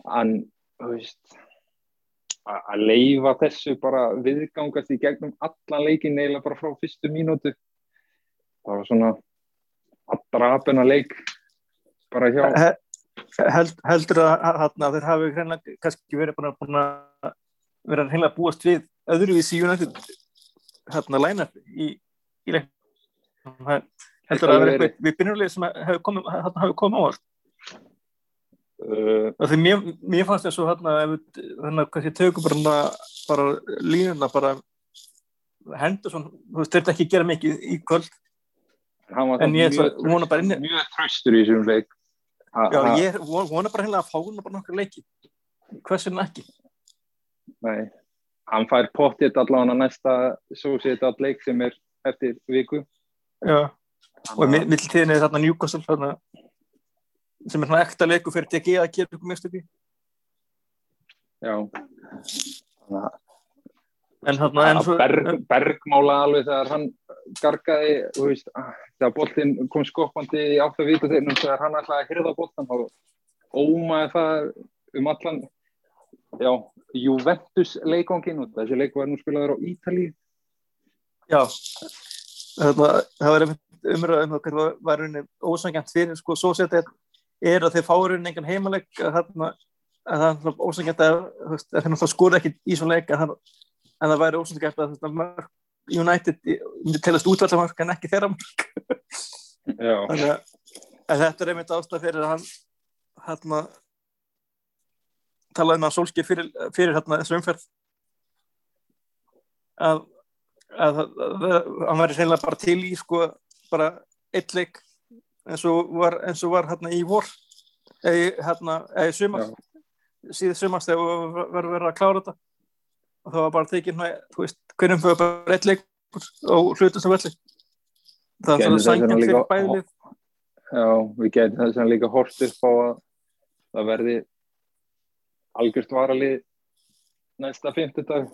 En þú veist að leifa þessu bara viðgangast í gegnum allan leikin eiginlega bara frá fyrstu mínútu það var svona að drapina leik bara hjá held, heldur að, að, að þeir hafi hreinlega kannski verið búin að, búin að vera hreinlega að búast við öðruvísi United hérna læna í, í leik heldur að það vera eitthvað við byrjumlega sem hefur komið, komið á allt uh, því mér, mér fannst þess að hérna, kannski tökum bara, bara línuna bara hendur svona, þú veist, þetta ekki gera mikið í kvöld. En ég að vona bara inni- mjög tröstur í þessum leik Ha- Já, ha- ég von- vona bara hérna að fá hún bara nokkra leiki. Hvers vegna ekki? Nei, hann fær pottitt allavega næsta þetta leik sem er eftir viku. Já. og að- mittiltíðinni er þarna Newcastle þarna, sem er svona ekta leiku fyrir DG að gera ykkur mest ekki Já. En þarna bergmála alveg þegar hann gargaði þú veist, ah, þegar boltinn kom skoppandi í átt að vita þeirnum þegar hann ætlaði að hyrða boltan þá ómaði það um allan já, Juventus leikvangin og þessi leik var nú spilaður á Ítalíu. Já þarna, það var einmitt umræð um það var, rauninni ósangjant fyrir sko svo setja er að þeir fáur rauninni engan heimaleg að það er ósangjant að, þeir skora ekki í svona leik en það væri ósangjant að mörg United myndi telast útvallamörk en ekki þeirra Já, þannig að en þetta er einmitt ástæð fyrir að hann hérna talaði með Solskjaer fyrir, fyrir hérna þessu umferð. Að, að, að, að hann væri reynilega bara til í sko bara eitt leik eins og var, eins og var hérna í vor eða hérna, eða í sumar síðan sumast þegar verið verið að klára þetta og það var bara tekið hverjum fyrir bara eitt leik og hlutum sem velli. Það er svona sangjant fyrir bæðlið já, við getum þess að líka hort upp á að það verði algjört varalið næsta fimmtudag.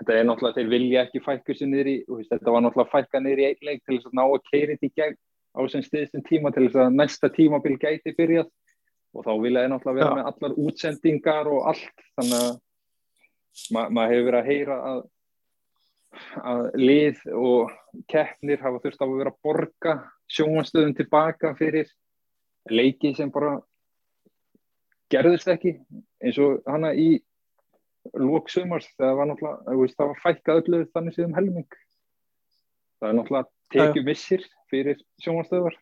Þetta er náttúrulega, þeir vilja ekki fækka sér niður í, þetta var náttúrulega fækka niður í einn leik til þess að ná að keira þetta í gegn á sem stiðstum tíma til þess að næsta tímabil gæti byrjað. Og þá vilja þeir náttúrulega vera Já. með allar útsendingar og allt. Þannig að ma maður hefur verið að heyra að, að lið og keppnir hafa þurft að vera að borga sjónastöðum tilbaka fyrir leiki sem bara gerðist ekki eins og hana í lóksumars það var náttúrulega, það var fækkað öllu þannig séðum helming. Það er náttúrulega tekið missir fyrir sjónastöðar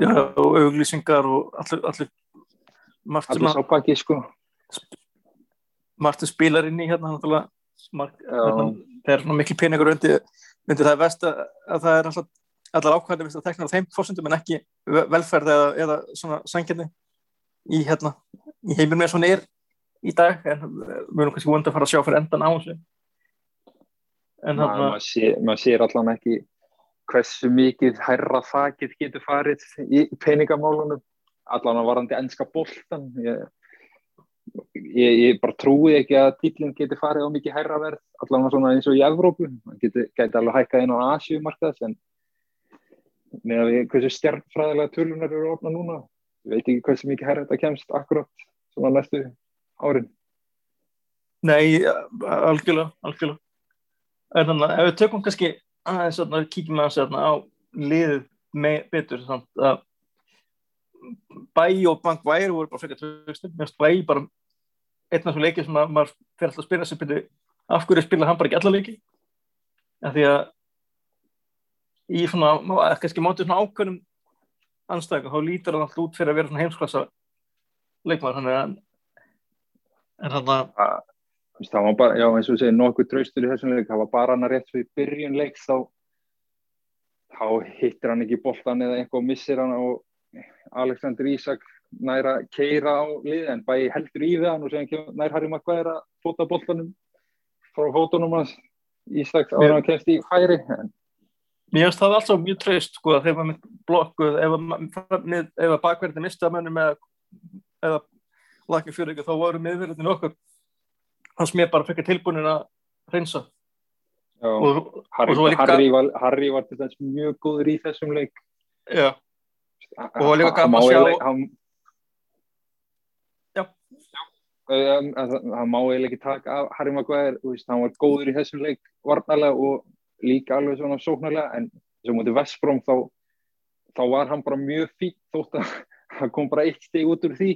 Já, og auglýsingar og allir allir allir sápaki sko Martin spilar inn í hérna náttúrulega það er miklu peningur undir, undir það vest að, að það er alltaf allar ákvæmlega vist að tekna á þeim fórsöndum en ekki velferð eða, eða svona sangjarni í hérna í heiminn með svona er í dag. En við erum kannski vonið að fara að sjá fyrir endan á þessu. En Ma, hérna maður sér, mað sér allan ekki hversu mikið hærra þakið getur farið í peningamálunum allan að varandi ennska bóltan ég Ég, ég bara trúi ekki að títlinn geti farið á mikið hærra verð allavega svona eins og í Evrópu. Það geti, geti alveg hækkað inn á Asjumarkaðs en með að við hversu stjárnfræðilega tölunar eru ofna núna ég veit ekki hversu mikið hærra þetta kemst akkurat svona næstu árin. Nei, algjörlega algjörlega. Þannig að ef við tökum kannski aðeins að kíkjum aðeins á liðið með betur þannig að Bæ og Bank Væri voru bara frekar tröstum, mérst Bæ bara einn af svo leikið sem maður fyrir alltaf að spila sem byrju, af hverju spila hann bara ekki alla leiki? En því að í svona, kannski mátið svona ákveðnum anstæðingar, þá lítur hann alltaf út fyrir að vera svona heimsklassa leikmaður, hann er en þannig að það var bara, já eins og segir nokkuð tröstur í þessum leik, það var bara hann að rétt fyrir byrjun leik þá þá hittir hann ekki boltan eða eitthvað og missir hann og Alexander Isak næra keira á lið en bæ heldur í það og séðan nær Harry Maguire að fóta boltanum frá fótunum hans. Isak ára að kemst í færi en Mér finnst það alltaf mjög treyst sko að þegar maður blokkuð ef, að bakverðin mista mönnum eða, eða lakið fyrir ykkur þá voru miðverðin okkur hans mér bara fekkar tilbúinin að reynsa og, Harry, og líka... Harry, var, Harry var mjög góður í þessum leik. Já og líka gaman að sjá hann já. Hann má eiginlega ekki taka af Harry Maguire, hann var góður í þessum leik varnalega og líka alveg svona sóknarlega en að mútið Vestbróm þá, þá var hann bara mjög fínt þótt að hann kom bara eitt steg út úr því.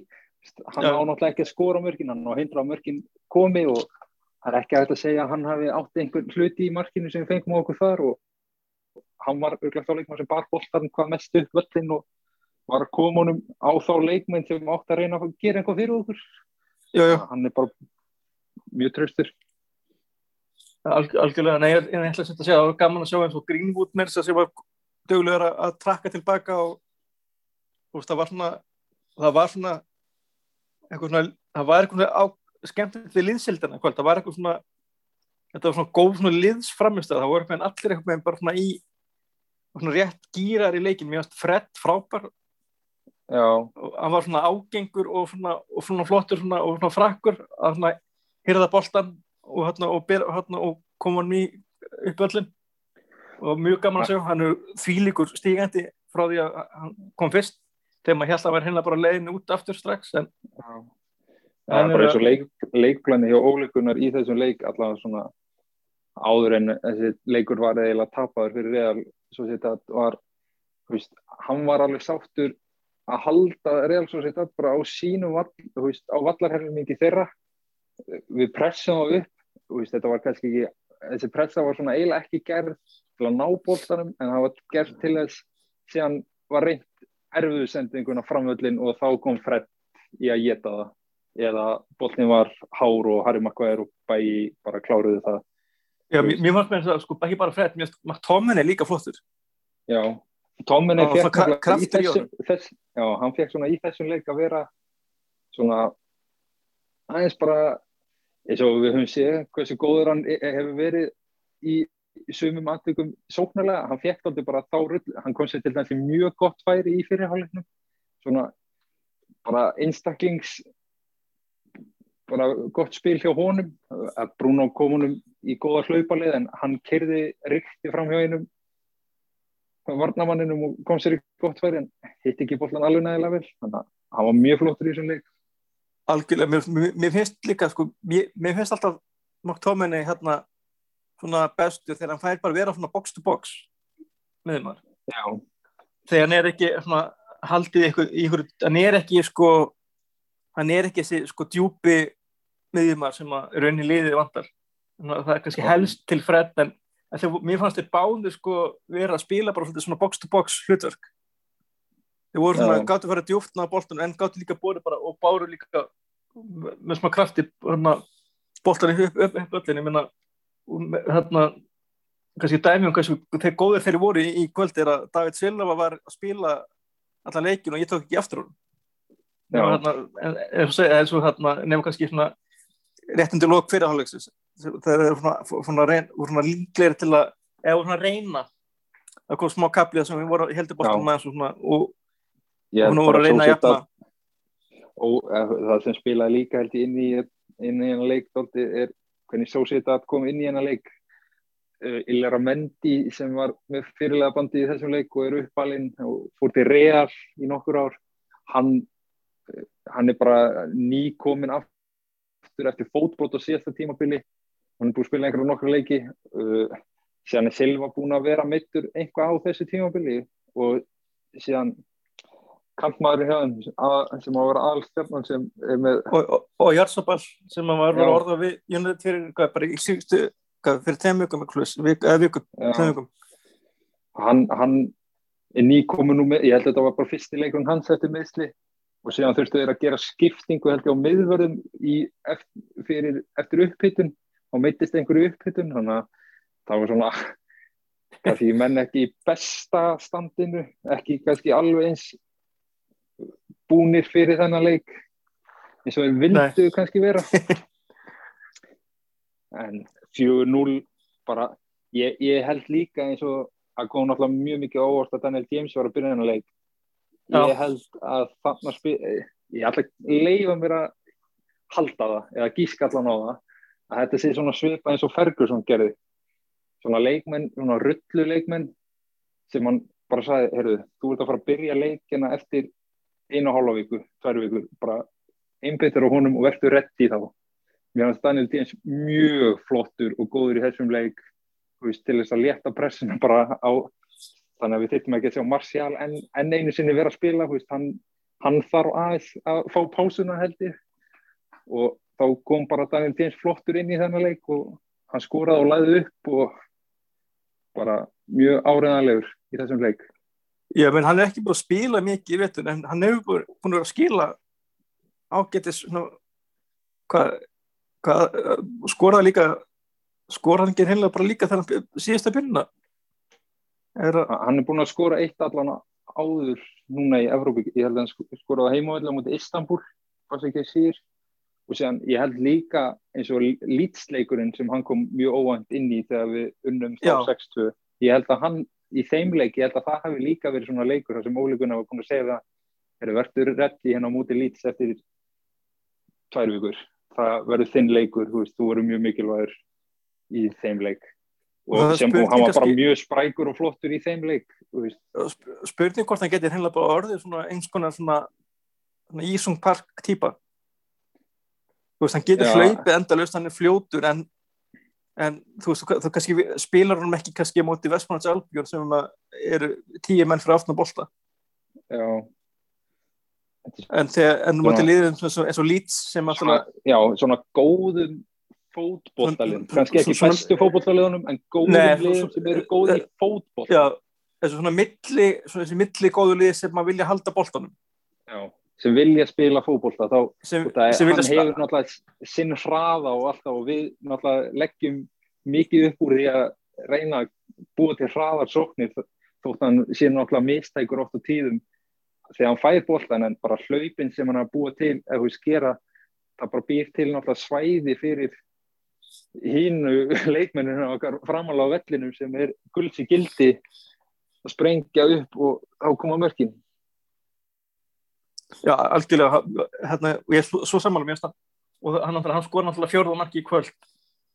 Hann já. ánáttlega ekki að skora mörgin hann á hindra á mörgin komi og það er ekki að þetta segja að hann hafi átt einhvern hluti í markinu sem fengum á okkur þar og hann var auðvitað þá leikmann sem bar bóltan hvað mest upp völlin og var að koma honum á þá leikmenn sem átt að reyna að gera eitthvað fyrir okkur. Já, já. hann er bara mjög tröstur Alg, algjörlega, nei, ég er eitthvað að segja það var gaman að sjá eins og Greenwood Mersa sem var dögulegur að, að trakka tilbaka og veist, það var svona það var svona eitthvað svona, það var eitthvað á skemmtilegt við liðsildina, það var eitthvað svona þetta var svona góð svona liðsframistöð það voru allir eitthvað bara svona í svona rétt gýrar í leikin mér finnst Fred frábær hann var svona ágengur og svona, og svona flottur svona, og svona frakkur að svona hýrða boltan og, hérna, og, hérna, og koma hann í upp öllin og mjög gaman að segja hann er þvílikur stígandi frá því að hann kom fyrst. Þegar maður held að vera hérna bara leiðin út aftur strax en það er bara eins og leik, leikplæni hjá ólíkunar í þessum leik allavega svona áður en þessi leikur var eða tapaður fyrir real svo þetta var veist, hann var alveg sáttur að halda Real Sociedad bara á sínum vall, veist, á vallarhermingi þeirra. Við pressum á upp veist, þetta var kannski ekki þessi pressa var svona eiginlega ekki gerð til að ná bóltanum en það var gerð til þess síðan var reynd erfuðu sendinguna framvöldin og þá kom Fred í að geta það. Eða bóltin var hár og Harry Maguire og bæi bara kláruði það. Já, mér fannst með þess að sko ekki bara Fred, mér fannst Tommen er líka flottur. Já Tommen er þessum þess, já, hann fekk svona í þessum leik að vera svona aðeins bara eins og við höfum séð hversu góður hann e- e- hefur verið í sumum aðtökum sóknarlega, hann fekk aldrei bara þá rull, hann kom sér til þessi mjög gott færi í fyrirháleiknum svona bara einstaklings bara gott spil hjá honum. Að Bruno kom honum í góða hlaupalið en hann kerði rikti fram hjá einum varnamanninum og kom sér í gott færi en hitt ekki bóllan alveg nægilega vel. Þannig að hann var mjög flottur í þessum leik. Algjörlega, mér, mér, mér finnst líka sko, mér, mér finnst alltaf McTominay hérna svona bestu þegar hann fær bara vera svona box to box með maður. Já, þegar hann er ekki svona haldið ykkur, ykkur hann er ekki sko hann er ekki þessi sko djúpi miðjumar sem að raunin liðið að það er kannski helst til Fred en, en þegar, mér fannst þeir báði sko vera að spila bara svona box to box hlutverk. Þeir voru svona, Já. gáttu að fara djúpt náða boltan en gáttu líka bóri bara og báru líka með smá krafti hérna, boltan upp, upp, upp ég minna hérna kannski dæmi um hversu þeir góðir þeir voru í, í kvöld er að David Silva var að spila allan leikin og ég tók ekki aftur hún nefnum kannski svona réttundi lók fyrirháleiksins það er svona, svona, svona líklegri til að eða svona reyna það kom smá kaplið sem við vorum heldur bóttum Já. með svona, og hún voru að reyna að jafna. Og eh, það sem spilaði líka held ég inn í inn í hennar leik dálti, er hvernig Sociedad kom inn í hennar leik. Uh, Illera Mendi sem var með fyrirlega bandi í þessum leik og er uppalinn og fór til Real í nokkur ár. Hann, eh, hann er bara nýkomin aftur eftir fótbrot á síðasta tímabili hann er búin að spila einhverju nokkur leiki uh, síðan er Silva búin að vera meittur eitthvað á þessu tímabili og síðan hjá þeim að- sem á að vera alstjarnan sem er með og, og, og Jarsabal sem að var orða við fyrir hvað, bara í síðustu fyrir tveim vikum eða vikum, hann, hann er nýkomin nú með, ég held að þetta var bara fyrsti leikurinn hans eftir meðsli og síðan þurftu þeir að gera skiptingu held ég á miðvörðum í, eftir, eftir upphittun og meittist einhverju upphittun þannig að það var svona kannski menn ekki í besta standinu ekki kannski alveg eins búnir fyrir þennan leik eins og þeir vildu kannski vera. En 4-0 bara, ég, ég held líka eins og að kom náttúrulega mjög mikið á óvart að Daniel James var að byrja þennan leik. Ég Já. held að þarna spil ég ætla að leifa mér að halda það, eða gíska allan á það að þetta sé svona svipa eins og Ferguson gerði svona leikmenn, svona rullu leikmenn sem hann bara sagði, heyrðu, þú ert að fara að byrja leikina eftir einu hálfa viku, tvær vikur, bara einbyttur á honum og verður reddi þá. Mér finnst Daniel Díens mjög flottur og góður í þessum leik veist, til þess að létta pressuna bara á þannig að við þyrftum ekki að sjá Martial en, en einu sinni vera að spila veist, hann, hann þarf aðeins að fá pásuna held ég og þá kom bara Daniel Díens flottur inn í þennan leik og hann skoraði og læði upp og bara mjög áreðanlegur í þessum leik. Já, menn hann er ekki búin að spila mikið í vetur en hann hefur búin að að skila svona, hvað, hvað uh, skoraði líka skoraði hann ekki heimlega bara líka þegar hann síðasta byrjuna er að, hann er búin að skora eitt allan áður núna í Evrópu, ég held að hann sk- skoraði heimavelli á mútið Istanbul hvað sem ekki síður og séðan ég held líka eins og lýtsleikurinn sem hann kom mjög óvænt inn í þegar við unnum þá 6-2 ég held að hann í þeim leik, ég held að það hafi líka verið svona leikur þar sem Óli Gunnar var búin að segja það er verður rétt í henn á mútið lýts eftir tvær vikur. Það verður þinn leikur, þú veist, þú verður mjög mikilvægur í þeim leik. Og sem, og hann var bara mjög sprækur og flottur í þeim leik þú veist. Sp- spurning hvort hann getur heimlega bara orðið svona eins konar svona, svona Ísung Park típa þú veist, hann getur hlaupið endalaust, hann er fljótur en, en þú veist, þú, þú kannski spilar hann ekki kannski á móti Vestmanns Albjörn sem eru tíu menn fyrir aftan að bolta. Já. En, þegar, en Já. móti liðum eins og, Leeds sem að já, svona góðum fótboltalið, Svona- kannski ekki bestu fótboltaliðunum en góðum liðum sem eru góði í fótboll já, þessu svona milli svona þessi milli góðu lið sem maður vilja halda boltanum. Já, sem vilja spila fótbolta þá, sem, sem hann hefur náttúrulega sinn hraða og alltaf og við náttúrulega leggjum mikið upp úr því að reyna að búa til hraðar sóknir þótt hann sé náttúrulega mistækur oft á tíðum þegar hann fær boltan en bara hlaupin sem hann að búa til eða þú skera, það bara býr til náttúrulega svæði fyrir hínu leikmenninu okkar framála á vellinum sem er gulds í gildi að sprengja upp og þá koma mörkin já, algjörlega hérna, og ég er svo, sammála mér stann og hann, hann skor náttúrulega fjórða marki í kvöld.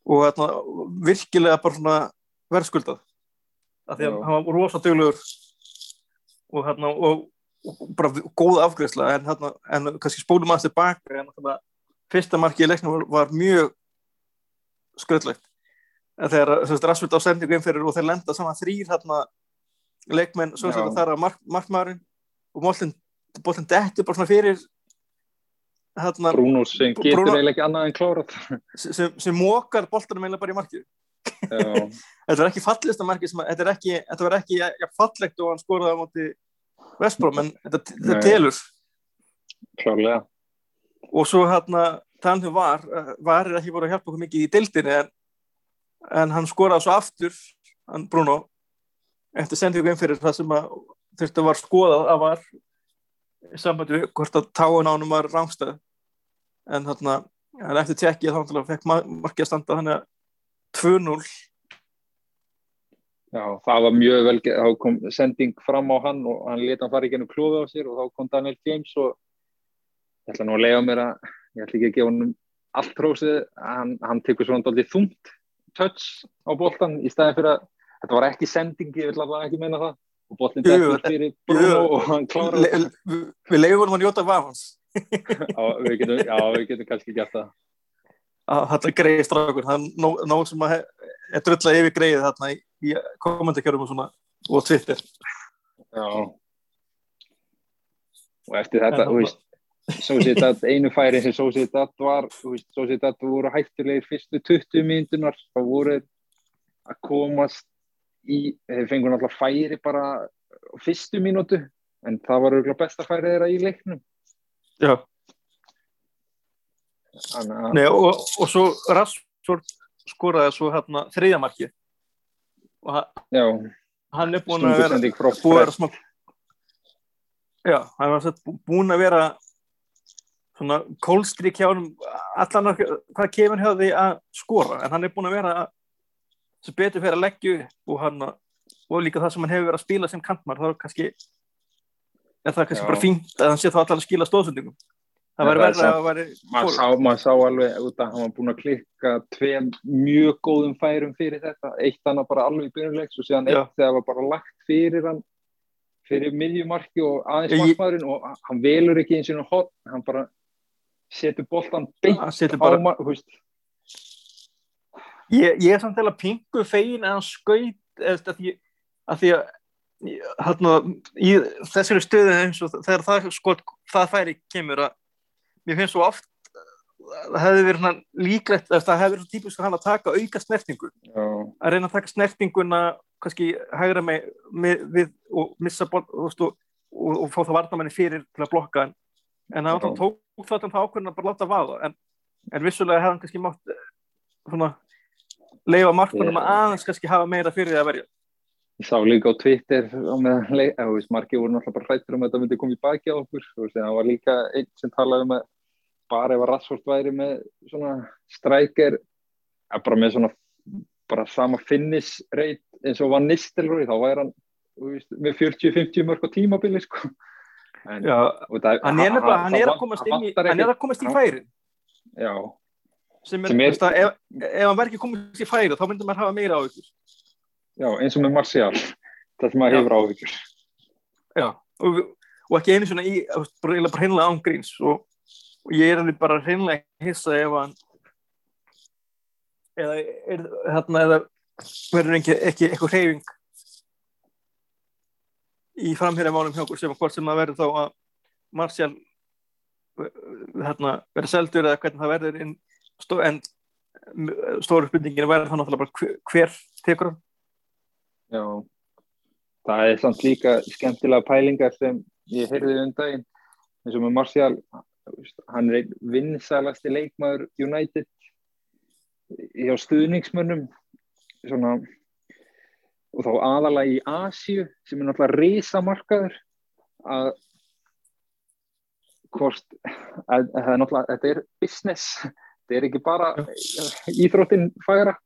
Og hérna, virkilega bara svona verðskuldað af því að Já. hann var rosa duglegur. Og hérna og og bara góð afgreðsla en, hérna, en kannski spólum aðeins tilbaka en hérna, fyrsta marki í leiknum var, var mjög skröllegt en þegar Rasvöld á sendingu innfyrir og þeir lenda saman þrýr hérna, leikmenn svo sem það er að mark, markmaðurinn og bólinn dettur bara svona fyrir hérna, Bruno sem getur Bruno, eiginlega ekki annað en klárað. sem, sem mókar bóltanum eiginlega bara í markið. Þetta var ekki fallist að markið þetta var ekki, ekki ja, fallegt og hann skoraði á móti Vestbróm en þetta, þetta telur. Klárlega. Og svo hérna talnum var var er ekki voru að hjálpa okkur mikið í dildinni en, en hann skoraði svo aftur hann Bruno eftir sendingum fyrir það sem að þetta var skoðað að var sambandi við hvort að táin ánum var rángstæð en þarna eftir tjekkið þá fekk markið að standa þannig að 2-0 Já, það var mjög vel þá kom sending fram á hann og hann leta hann fara í gennum klófi á sér og þá kom Daniel James og ég ætla nú að lega mér að ég ætla ekki að gefa hann allt trósið, hann, hann tekur svona doldið þungt touch á boltan í staðin fyrir að þetta var ekki sending, ég vil alveg ekki meina það og botlinn defur fyrir Bruno og hann klára Le, le, Við leiðum hann að njóta vafans. Já, við getum, já, við getum kannski gert það. Þetta er greið strafgur það er nóg, nóg sem að er drölla yfir greið þarna í, í komendakjörum og svona og Twitter. Já. Og eftir þetta, þú veist Sósítat, einu færi sem Sósítat var Sósítat voru hættilegir fyrstu 20 mínutunar þá voru að komast í, þeir fengur náttúrulega færi bara fyrstu mínútu en það var auðvitað besta færið þeirra í leiknum. Já. Nei, og, og svo Rassford skoraði svo hérna þriðamarki og Já. hann er búin að vera búin að vera smá Já, hann var búin að vera svona kólstrík hjá hann allan hvað kemur hjá því að skora en hann er búin að vera sem betur fyrir að leggja upp og, hann, og líka það sem hann hefur verið að spila sem kantmar þá er kannski er það kannski Já. bara fínt að hann sé þá allar að skila stóðsendingum? Það væri verið að væri maður sá, mað sá alveg að hann var búin að klikka tveim mjög góðum færum fyrir þetta, eitt hann bara alveg í byrjulegs og síðan eitt þegar var bara lagt fyrir hann fyrir miðjumarki og aðeins markmaðurinn og hann velur ekki eins og hann bara setur boltan beint á maður Ég, ég er samt til að pingu fegin að hann skaut að því að, því að hérna, í þessari stöðu eins og þegar það, sko, það færi kemur að mér finnst svo oft það hefði verið líklegt það hefði verið típisk að hann að taka auka snertingu. Já. að reyna að taka snertinguna kannski hægra með, með við og missa bort og, og, og, og fá það varnamenni fyrir til að blokka en, en það tók það um það ákveðin að bara láta vaða en, en vissulega hefði hann kannski mátt eh, svona leifa markmannum að aðeins kannski hafa meira fyrir því að verja. Ég sá líka á Twitter að marki voru náttúrulega bara hrættur um að þetta myndi koma í baki á okkur. Það var líka einn sem talaði um að bara ef að Rassford væri með svona strækir bara með svona bara sama finish rate eins og var Nistelrooy þá væri hann veist, með 40-50 mörg á tímabili sko. en, Já, það, hann er, hann, hann er að komast í, hann er að komast í færi. Já sem er, sem er að, ef, ef hann verður ekki komið í færi þá myndur maður hafa meira á ykkur Já, eins og með Marcial sem maður hefur á ykkur Já, og, og ekki einu svona í bara, bara hreinlega ángríns og, og ég er alveg bara hreinlega hissa ef hann eða er þarna eða verður ekki, ekki eitthvað hreyfing í framhýra málum hjá okkur sem hvort sem það verður þá að Marcial verður seldur eða hvernig það verður inn en stóru spurningin væri það náttúrulega bara hver, hver tekur hann? Já, það er samt líka skemmtilega pælingar sem ég heyrði um daginn. Eins og með Marcial hann er vinsælasti leikmaður United hjá stuðningsmönnum svona og þá aðalega í Asju sem er náttúrulega risamarkaður að hvort að, að, að, að þetta er business þetta er ekki bara íþróttin færa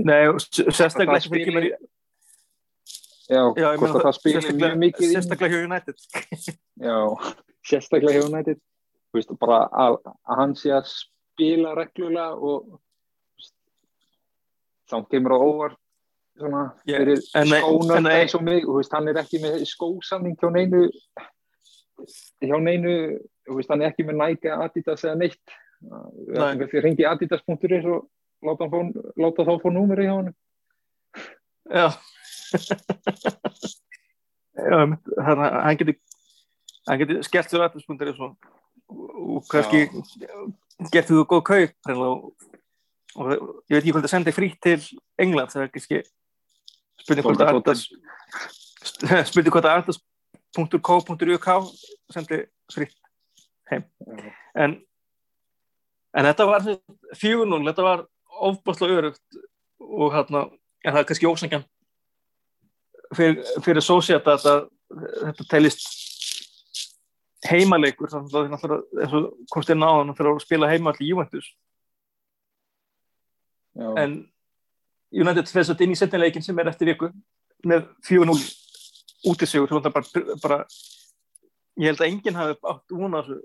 Nei, sérstaklega ekki fyrir mér Já, já hvort að það spilir mjög mikið Sérstaklega hjá United. Já, sérstaklega hjá United. Þú veist, bara að, að hann sé að spila reglulega og þá kemur á óvart svona Ég- fyrir en en nei- eins og mig, þú veist, hann er ekki með skósamning hjá neinu hjá neinu, þú veist, hann er ekki með Nike, Adidas eða neitt. við Nei. Að ringi adidas.is og láta, fá, láta þá fá númeri hjá hann Já. Þannig að hann getur hann getur skellt sér aðeinspunktir og, og kannski gert þú góð kaup og, og ég veit ekki hvort að senda frítt til England það er kannski spurning hvort að Adidas spurning hvort að Adidas.co.uk sendi frítt heim. En en þetta var 4-0, þetta var ofbáslega örugt og hérna, en það er kannski ósangjan fyrir, fyrir Societ að þetta, telist heimaleikur þannig að það er náttúrulega og komst inn á þannig fyrir að spila heima allir Juventus. Já, en United fyrir þetta inn í setnileikin sem er eftir viku með 4-0 útisigur sem það bara, bara ég held að enginn hafi átt vona þessu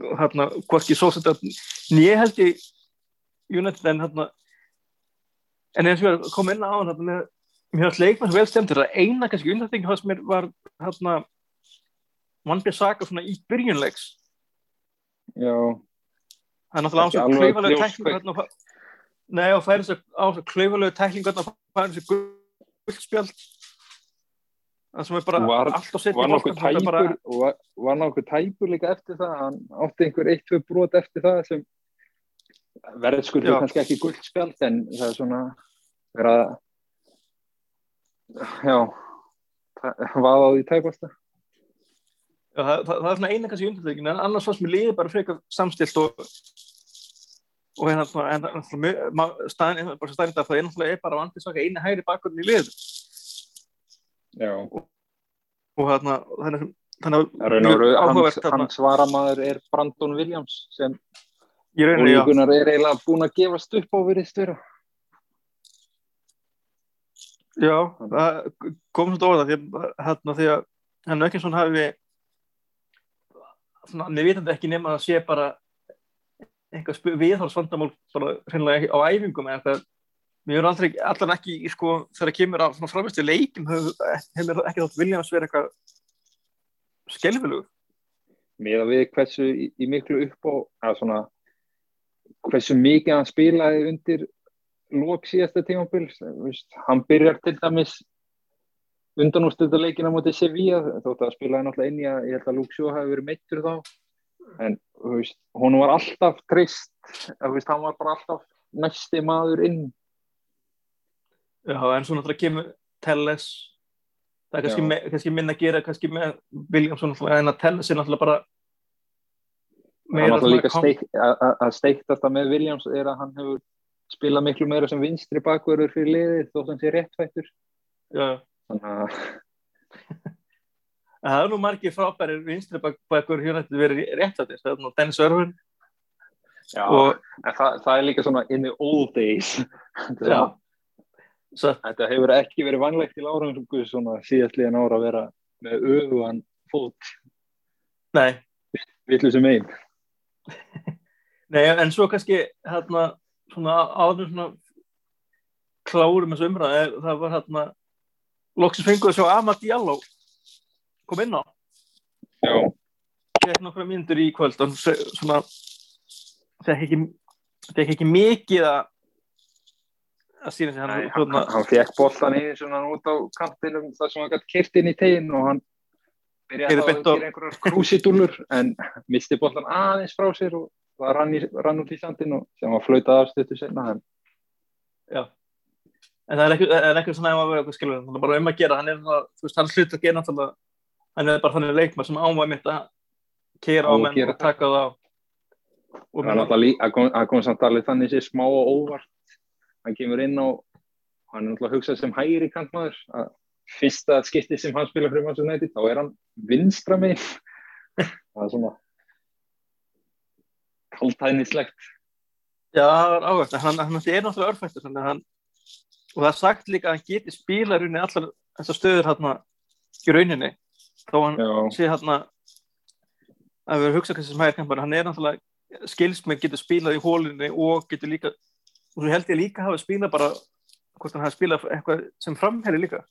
hérna, hvorki Societ nýja held ég United en hérna en eins og ég var að koma inn á hann hérna, með mér var leikmann vel stemtur það eina kannski undarþing hans mér var hérna Van Bissaka svona í byrjunleiks já, það er náttúrulega á Ekki svo alveg klaufalega ljóst tæklingu hérna, nei og færi sér á svo klaufalega tæklingu hérna og færi sér guldspjald það sem er bara Var- var nokkuð tæpur bara, var, var nokkuð tæpur líka eftir það hann átti einhver eitt, tvö brot eftir það sem verðskuldur Já. kannski ekki guldspjald en það er svona vera já vaða á því tæpasta já, það, það, það er svona eina kannski undarþingin en annars fannst mér liðið bara frekar samstilt og og hérna staðin, það er náttúrulega bara Van Bissaka eini hægri bakkurinn í liðið já, og hérna þannig, þannig að það og hans, áhugavert þarna. hans varamaður er Brandon Williams sem ólíkunar er eiginlega búin að gefast upp á verið störa já það kom svona orða því að hérna því að hann Ökkinsson hafi svona, mér vitandi ekki nema að sé bara eitthvað viðhálsvandamál bara hreinlega ekki á æfingum eða eitthvað mér er aldrei, allan ekki sko, þegar kemur svona framvistu leikim hefur hef ekki þátt Williams verið eitthvað skelfilegur? Með að við hversu í, í miklu upp á að svona hversu mikið hann spilaði undir lók síðasta tímabil hann byrjar til dæmis undanústuða leikina mútið Sevilla þótt að spilaði náttúrulega inn í að ég held að Shaw hafi verið meittur þá. En hún var alltaf trist, hann var bara alltaf næsti maður inn Já, en svo náttúrulega kemur Telles. Það er kannski, me, kannski minna að gera kannski með Williamson en að Telles er náttúrulega bara steik, að, að- að steikt þetta með Williams er að hann hefur spilað miklu meira sem vinstri bakverður fyrir liðið þótt hann sé réttfættur. Þannig að það er nú margir frábærir vinstri bak- bakur hér nætti verið réttlættir það er nú Dennis Irwin Já, og það, það er líka svona in the old days. Þetta er svo, þetta hefur ekki verið vanlegt í Láransungu svona síðastliðan ára að vera með öfugan fót. Nei, villu sem einn nei, en svo kannski hérna, svona áður svona klárum þessu umræð er, það var hérna loksins fenguðu að sjá Amad Diallo kom inn á. Já, fekk nokkra myndur í kvöld og svona fekk ekki, ekki mikið að hann, Nei, hann, svona, hann fekk boltan í svona út á kantinum þar sem hann gætt kert inn í tegin og hann byrjaði að gera einhverjar krúsitúlur en misti boltan aðeins frá sér og það rann, í, rann út í sandin og sem var flautað af stuttu senna en það er er ekki svona að vera skilur það er bara um að gera, hann er veist, hann hlut að gera hann er bara þannig leikmar sem ávæg mitt að kera á menn og taka það. á er að kom samt alveg þannig sér smá og óvart hann kemur inn á hann er náttúrulega hugsað sem hægri kantmaður að fyrsta skipti sem hann spila fyrir Manchester United þá er hann vinstra megin. Það er svona kaldhæðnislegt. Já, það var ávægt, hann, hann er náttúrulega örfættur og það er sagt líka að hann geti spila í rauninni allar þessar stöður hann í rauninni. Þó hann já, sé hérna að við erum hugsað kannski sem hægir kampar hann er náttúrulega skilsmið getur spilað í hólinni og getur líka og svo held ég líka hafa spilað bara hvort hann hafi spilað eitthvað sem framherri líka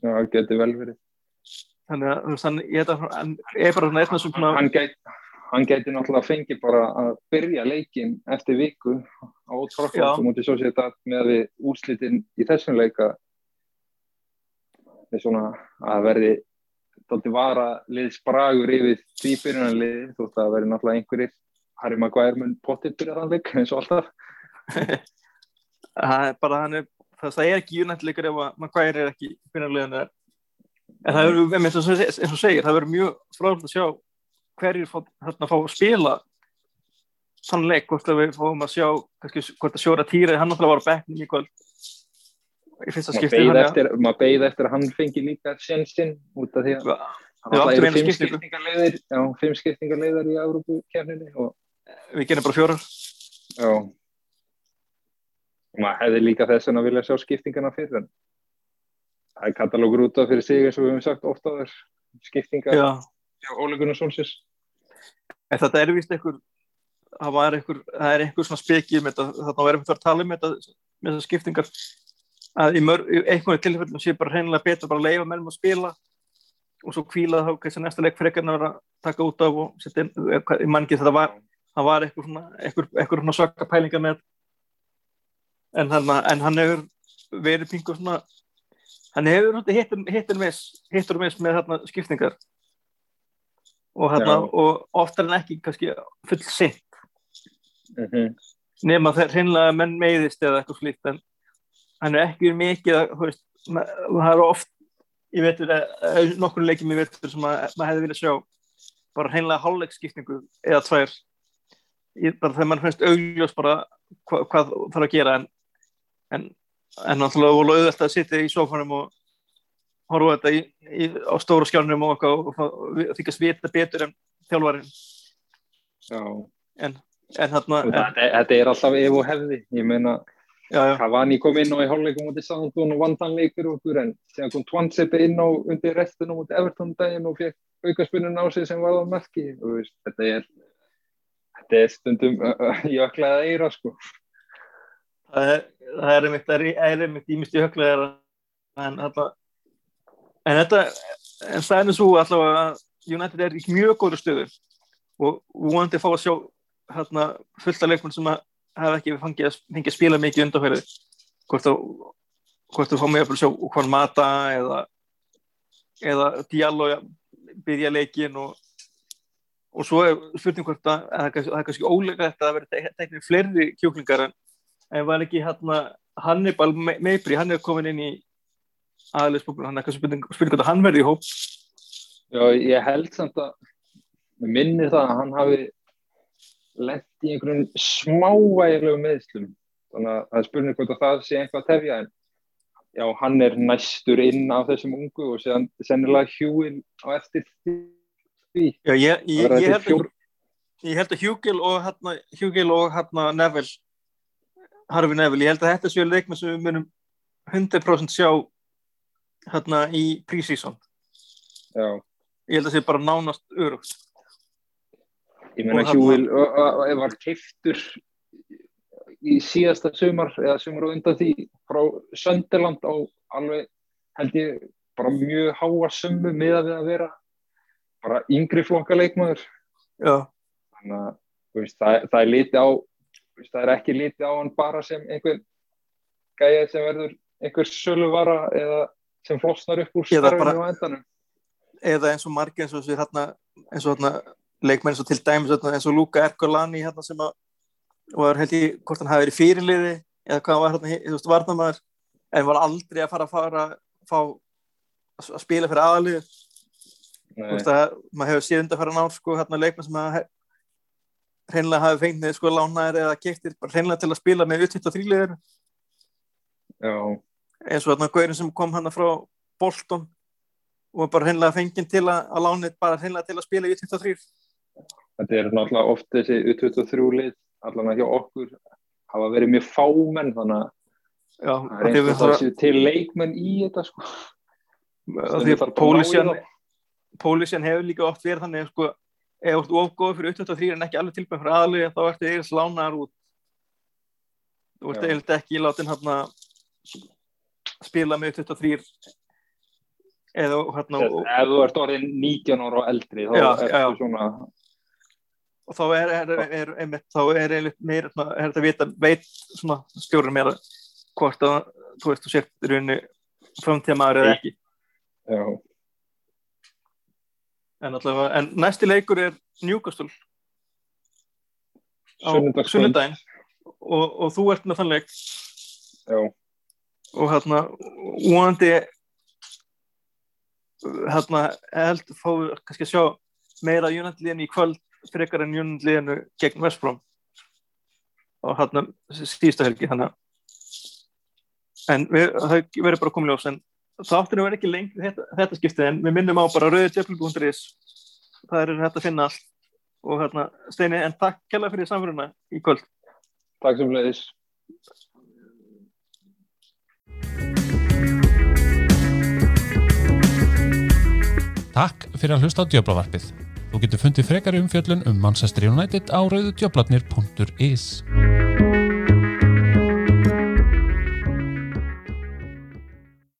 Já, það getur vel verið. þannig að hann, ég held að hann er bara svona eitthvað sem svona Hann gæti, hann gæti náttúrulega fengið bara að byrja leikin eftir viku á. Trafford og mútið svo sér þetta með að við úrslitin í þessum leika við svona að verði þótti vara liðs bragur yfir því byrjunarliði þótt að verði náttúrulega einhverjir Harry Maguire mun potið byrja þann leik eins og alltaf það er bara hann er það, er ekki unættilegur ef að Maguire er ekki finnarlegin er en það verður, eins og segir, eins og segir það verður mjög frálega að sjá hverjir þarna fá að spila þann leik, hvort að við fáum að sjá kannski, hvort að sjóra týri, hann náttúrulega var á bekknum í kvöld. Í fyrsta skipti þannig að- maður beið eftir að hann fengi líka sjensinn út af því að það eru fimm skiptingu. skiptingarleiðir fimm skiptingarleiðar í Európu-kefninni og við gerum bara fjórar. Já og maður hefði líka þess að vilja sjá skiptingarna fyrir en það er katalógur út af fyrir sig eins og við höfum sagt ofta Já. hjá Óli Gunnar Solskjær. En þetta er vist einhver það, einhver, það er einhver svona með þetta, þarna verðum við að tala um þetta með þessar skiptingar að í, mör, í einhverju tilfellum sé bara hreinlega betur bara að leifa mellum að spila og svo kvíla þá kannski næsta leik frekar en að vera að taka út af og setja inn, eh, hvað- ég man ekki þetta var það var einhver svona, svona svaka pælinga með en hann, en hann hefur verið pingu svona hann hefur hittur, hittur mis hittur mis með þarna skiptingar og, Já. og oftar en ekki kannski full sinn mm -hmm. nema það hreinlega menn meiðist eða eitthvað slíkt en hann er ekki mikið að, það er oft ég veit nokkur leikjum ég veit sem að maður hefði viljað sjá bara hreinlega hálfleikskiptingu eða tvær ég, bara þegar mann finnst augljós bara hva, hvað þarf að gera en en, en náttúrulega voru auðvelt að sitja í sofanum og horfa þetta í, í, á stóra skjánum og og, og, og þykast vita betur en þjálfarinn. Já. En, en þarna Og en, þetta, þetta er alltaf ef og hefði. Ég meina já, já, Cavani kom inn á í hálfleikum út í Southampton og vann þann leikur okkur en síðan kom Twansepe inn á undir restunum út Everton daginn og fekk aukarspunnin á sig sem var á og veist, þetta er þetta er stundum jöklaða eira sko. Það er, það er einmitt, það er, einmitt ímist í höglega en þetta en þetta, en það er svo allavega að United er í mjög góður stöðu og vonandi fá að sjá hérna, fullt af leikmenn sem að hafa ekki fengið að, að spila mikið undanfærið. Hvort þú hvort þú fá mig að sjá hvað mata eða eða Diallo byrja leikin og og svo er spurning hvort að, að það er kannski- ólega þetta að vera teknir fleiri kjúklingar en en var ekki hérna Hannibal Me- Meibri, hann er komin inn í aðliðsbúkun, hann er kannski spurning, hvort að hann verði í hóp. Já, ég held samt að mér minnir það að hann hafi lent í einhverjum smávægilegu meðslum þannig að það er spurning hvort að það sé eitthvað að tefja en já, hann er næstur inn af þessum ungu og séðan sennilega hjúin á eftir því. Já, ég, ég, ég, held að, ég held að Hugil og hérna, og hérna Neville Harfi Neville, ég held að þetta séu leikmenn sem við munum 100% sjá hérna í pre-season. Já, ég held að það sé bara nánast örugt. Ég hann- hjúin var keiftur í síðasta sumar eða sumar og undan því frá Sönderland á alveg held ég bara mjög háa summu með að við að vera bara yngri flokka leikmaður Já, þannig að veist, það, það er litið á veist, það er ekki litið á hann bara sem einhver gæja sem verður einhver söluvara eða sem flosnar upp úr starfinu á endanum. Eða eins og margir eins og þessi hérna, eins og hérna leikmenn eins og til dæmis hérna, eins og Luka Erkolani hérna sem að var held ég hvort hann hafi verið fyrirliði eða hvað var hérna, þú veist, varnamaður en var aldrei að fara að fara fá að spila fyrir aðalið þú veist að maður hefur séð undan fyrir ná sko hérna leikmenn sem að hreinlega hafi fengið sko lánaðir eða bara hreinlega til að spila með utvitt og þrýliðir já, eins og hérna gaurin sem kom hann frá Bolton og bara hreinlega fengið til að, að lánið bara hreinlega til að spila í utvitt og þrýr þetta er náttúrulega oft þessi U23 lið allan að hjá okkur hafa verið mjög fámenn þannig að Já, það af er eins og það séu til leikmenn í þetta sko. Að að Pólísjan hefur líka oft verið þannig sko, ef þú ert ofgóð fyrir 23 en ekki alveg tilbæð fyrir aðlið þá ertu eiginlega lánaðar út. Þú ert eiginlega ekki látin hérna spila með 23 eða hérna ef þú ert orðin 19 ára og eldri þá Já, ertu já. svona og þá er, er, er, einmitt, þá er einmitt meira svona, er þetta vita, veit svona stjórnum meira hvort að þú veist þú sért í rauninni framtíðamaður eða ekki. Já, en, allavega, en næsti leikur er Newcastle. Á sunnudaginn. Og, og þú ert með þann leik. Já, og hérna vonandi hérna held fáið kannski að sjá meira United-liðinu í kvöld frekar en United-liðinu gegn Westbrom og hérna síðustu helgi þannig að en við, það verður bara komið ljós en þátturinn verður ekki lengt þetta, þetta skiptið en við minnum á bara rauðutjöfl.is það er hægt að finna allt og hérna Steini en takk kella fyrir samfélagina í kvöld takk sem leiðis Takk fyrir að hlusta á Djöblavarpið. Þú getur fundið frekari umfjöllun um Manchester United á rauðudjöblarnir.is.